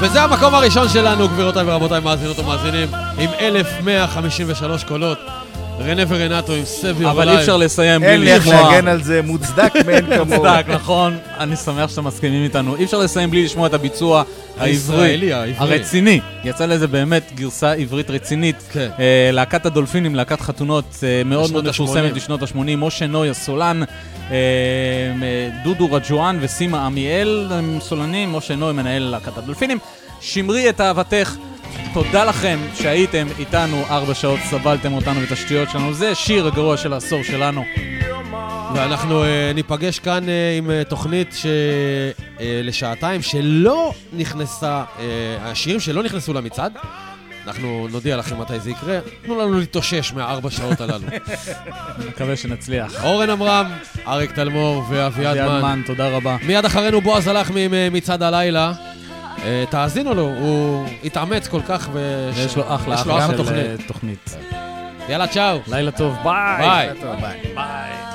Speaker 5: וזה המקום הראשון שלנו, גבירותיי ורבותיי, מאזינות ומאזינים, עם 1,153 קולות. רנה ורנטו עם סבי
Speaker 4: אבל אי אפשר לסיים בלי
Speaker 6: אין לי איך
Speaker 4: לשמוע...
Speaker 6: להגן על זה, מוצדק מאין כמוהו.
Speaker 4: מוצדק, נכון. אני שמח שאתם מסכימים איתנו. אי אפשר לסיים בלי לשמוע את הביצוע העברי. הרציני. יצא לזה באמת גרסה עברית רצינית.
Speaker 5: כן.
Speaker 4: אה, להקת הדולפינים, להקת חתונות אה, מאוד מאוד מפורסמת. בשנות ה-80. משה נוי הסולן, אה, דודו רג'ואן וסימה עמיאל הם סולנים, משה נוי מנהל להקת הדולפינים. שמרי את אהבתך. תודה לכם שהייתם איתנו ארבע שעות, סבלתם אותנו ואת השטויות שלנו. זה שיר הגרוע של העשור שלנו.
Speaker 5: ואנחנו אה, ניפגש כאן אה, עם אה, תוכנית ש... אה, לשעתיים שלא נכנסה, אה, השירים שלא נכנסו למצעד. אנחנו נודיע לכם מתי זה יקרה. תנו לנו להתאושש מהארבע שעות הללו.
Speaker 4: מקווה שנצליח.
Speaker 5: אורן עמרם, אריק תלמור ואביעד
Speaker 4: אביעד
Speaker 5: מן.
Speaker 4: מן, תודה רבה.
Speaker 5: מיד אחרינו בועז הלחמי עם מצעד הלילה. אה, תאזינו לו, הוא התאמץ כל כך ו...
Speaker 4: יש לו אחלה
Speaker 5: יש לו
Speaker 4: אחלה
Speaker 5: אחלה
Speaker 4: של
Speaker 5: תוכנית.
Speaker 4: אה, תוכנית.
Speaker 5: יאללה, צ'או.
Speaker 4: לילה טוב.
Speaker 5: ביי.
Speaker 6: ביי.
Speaker 4: ביי.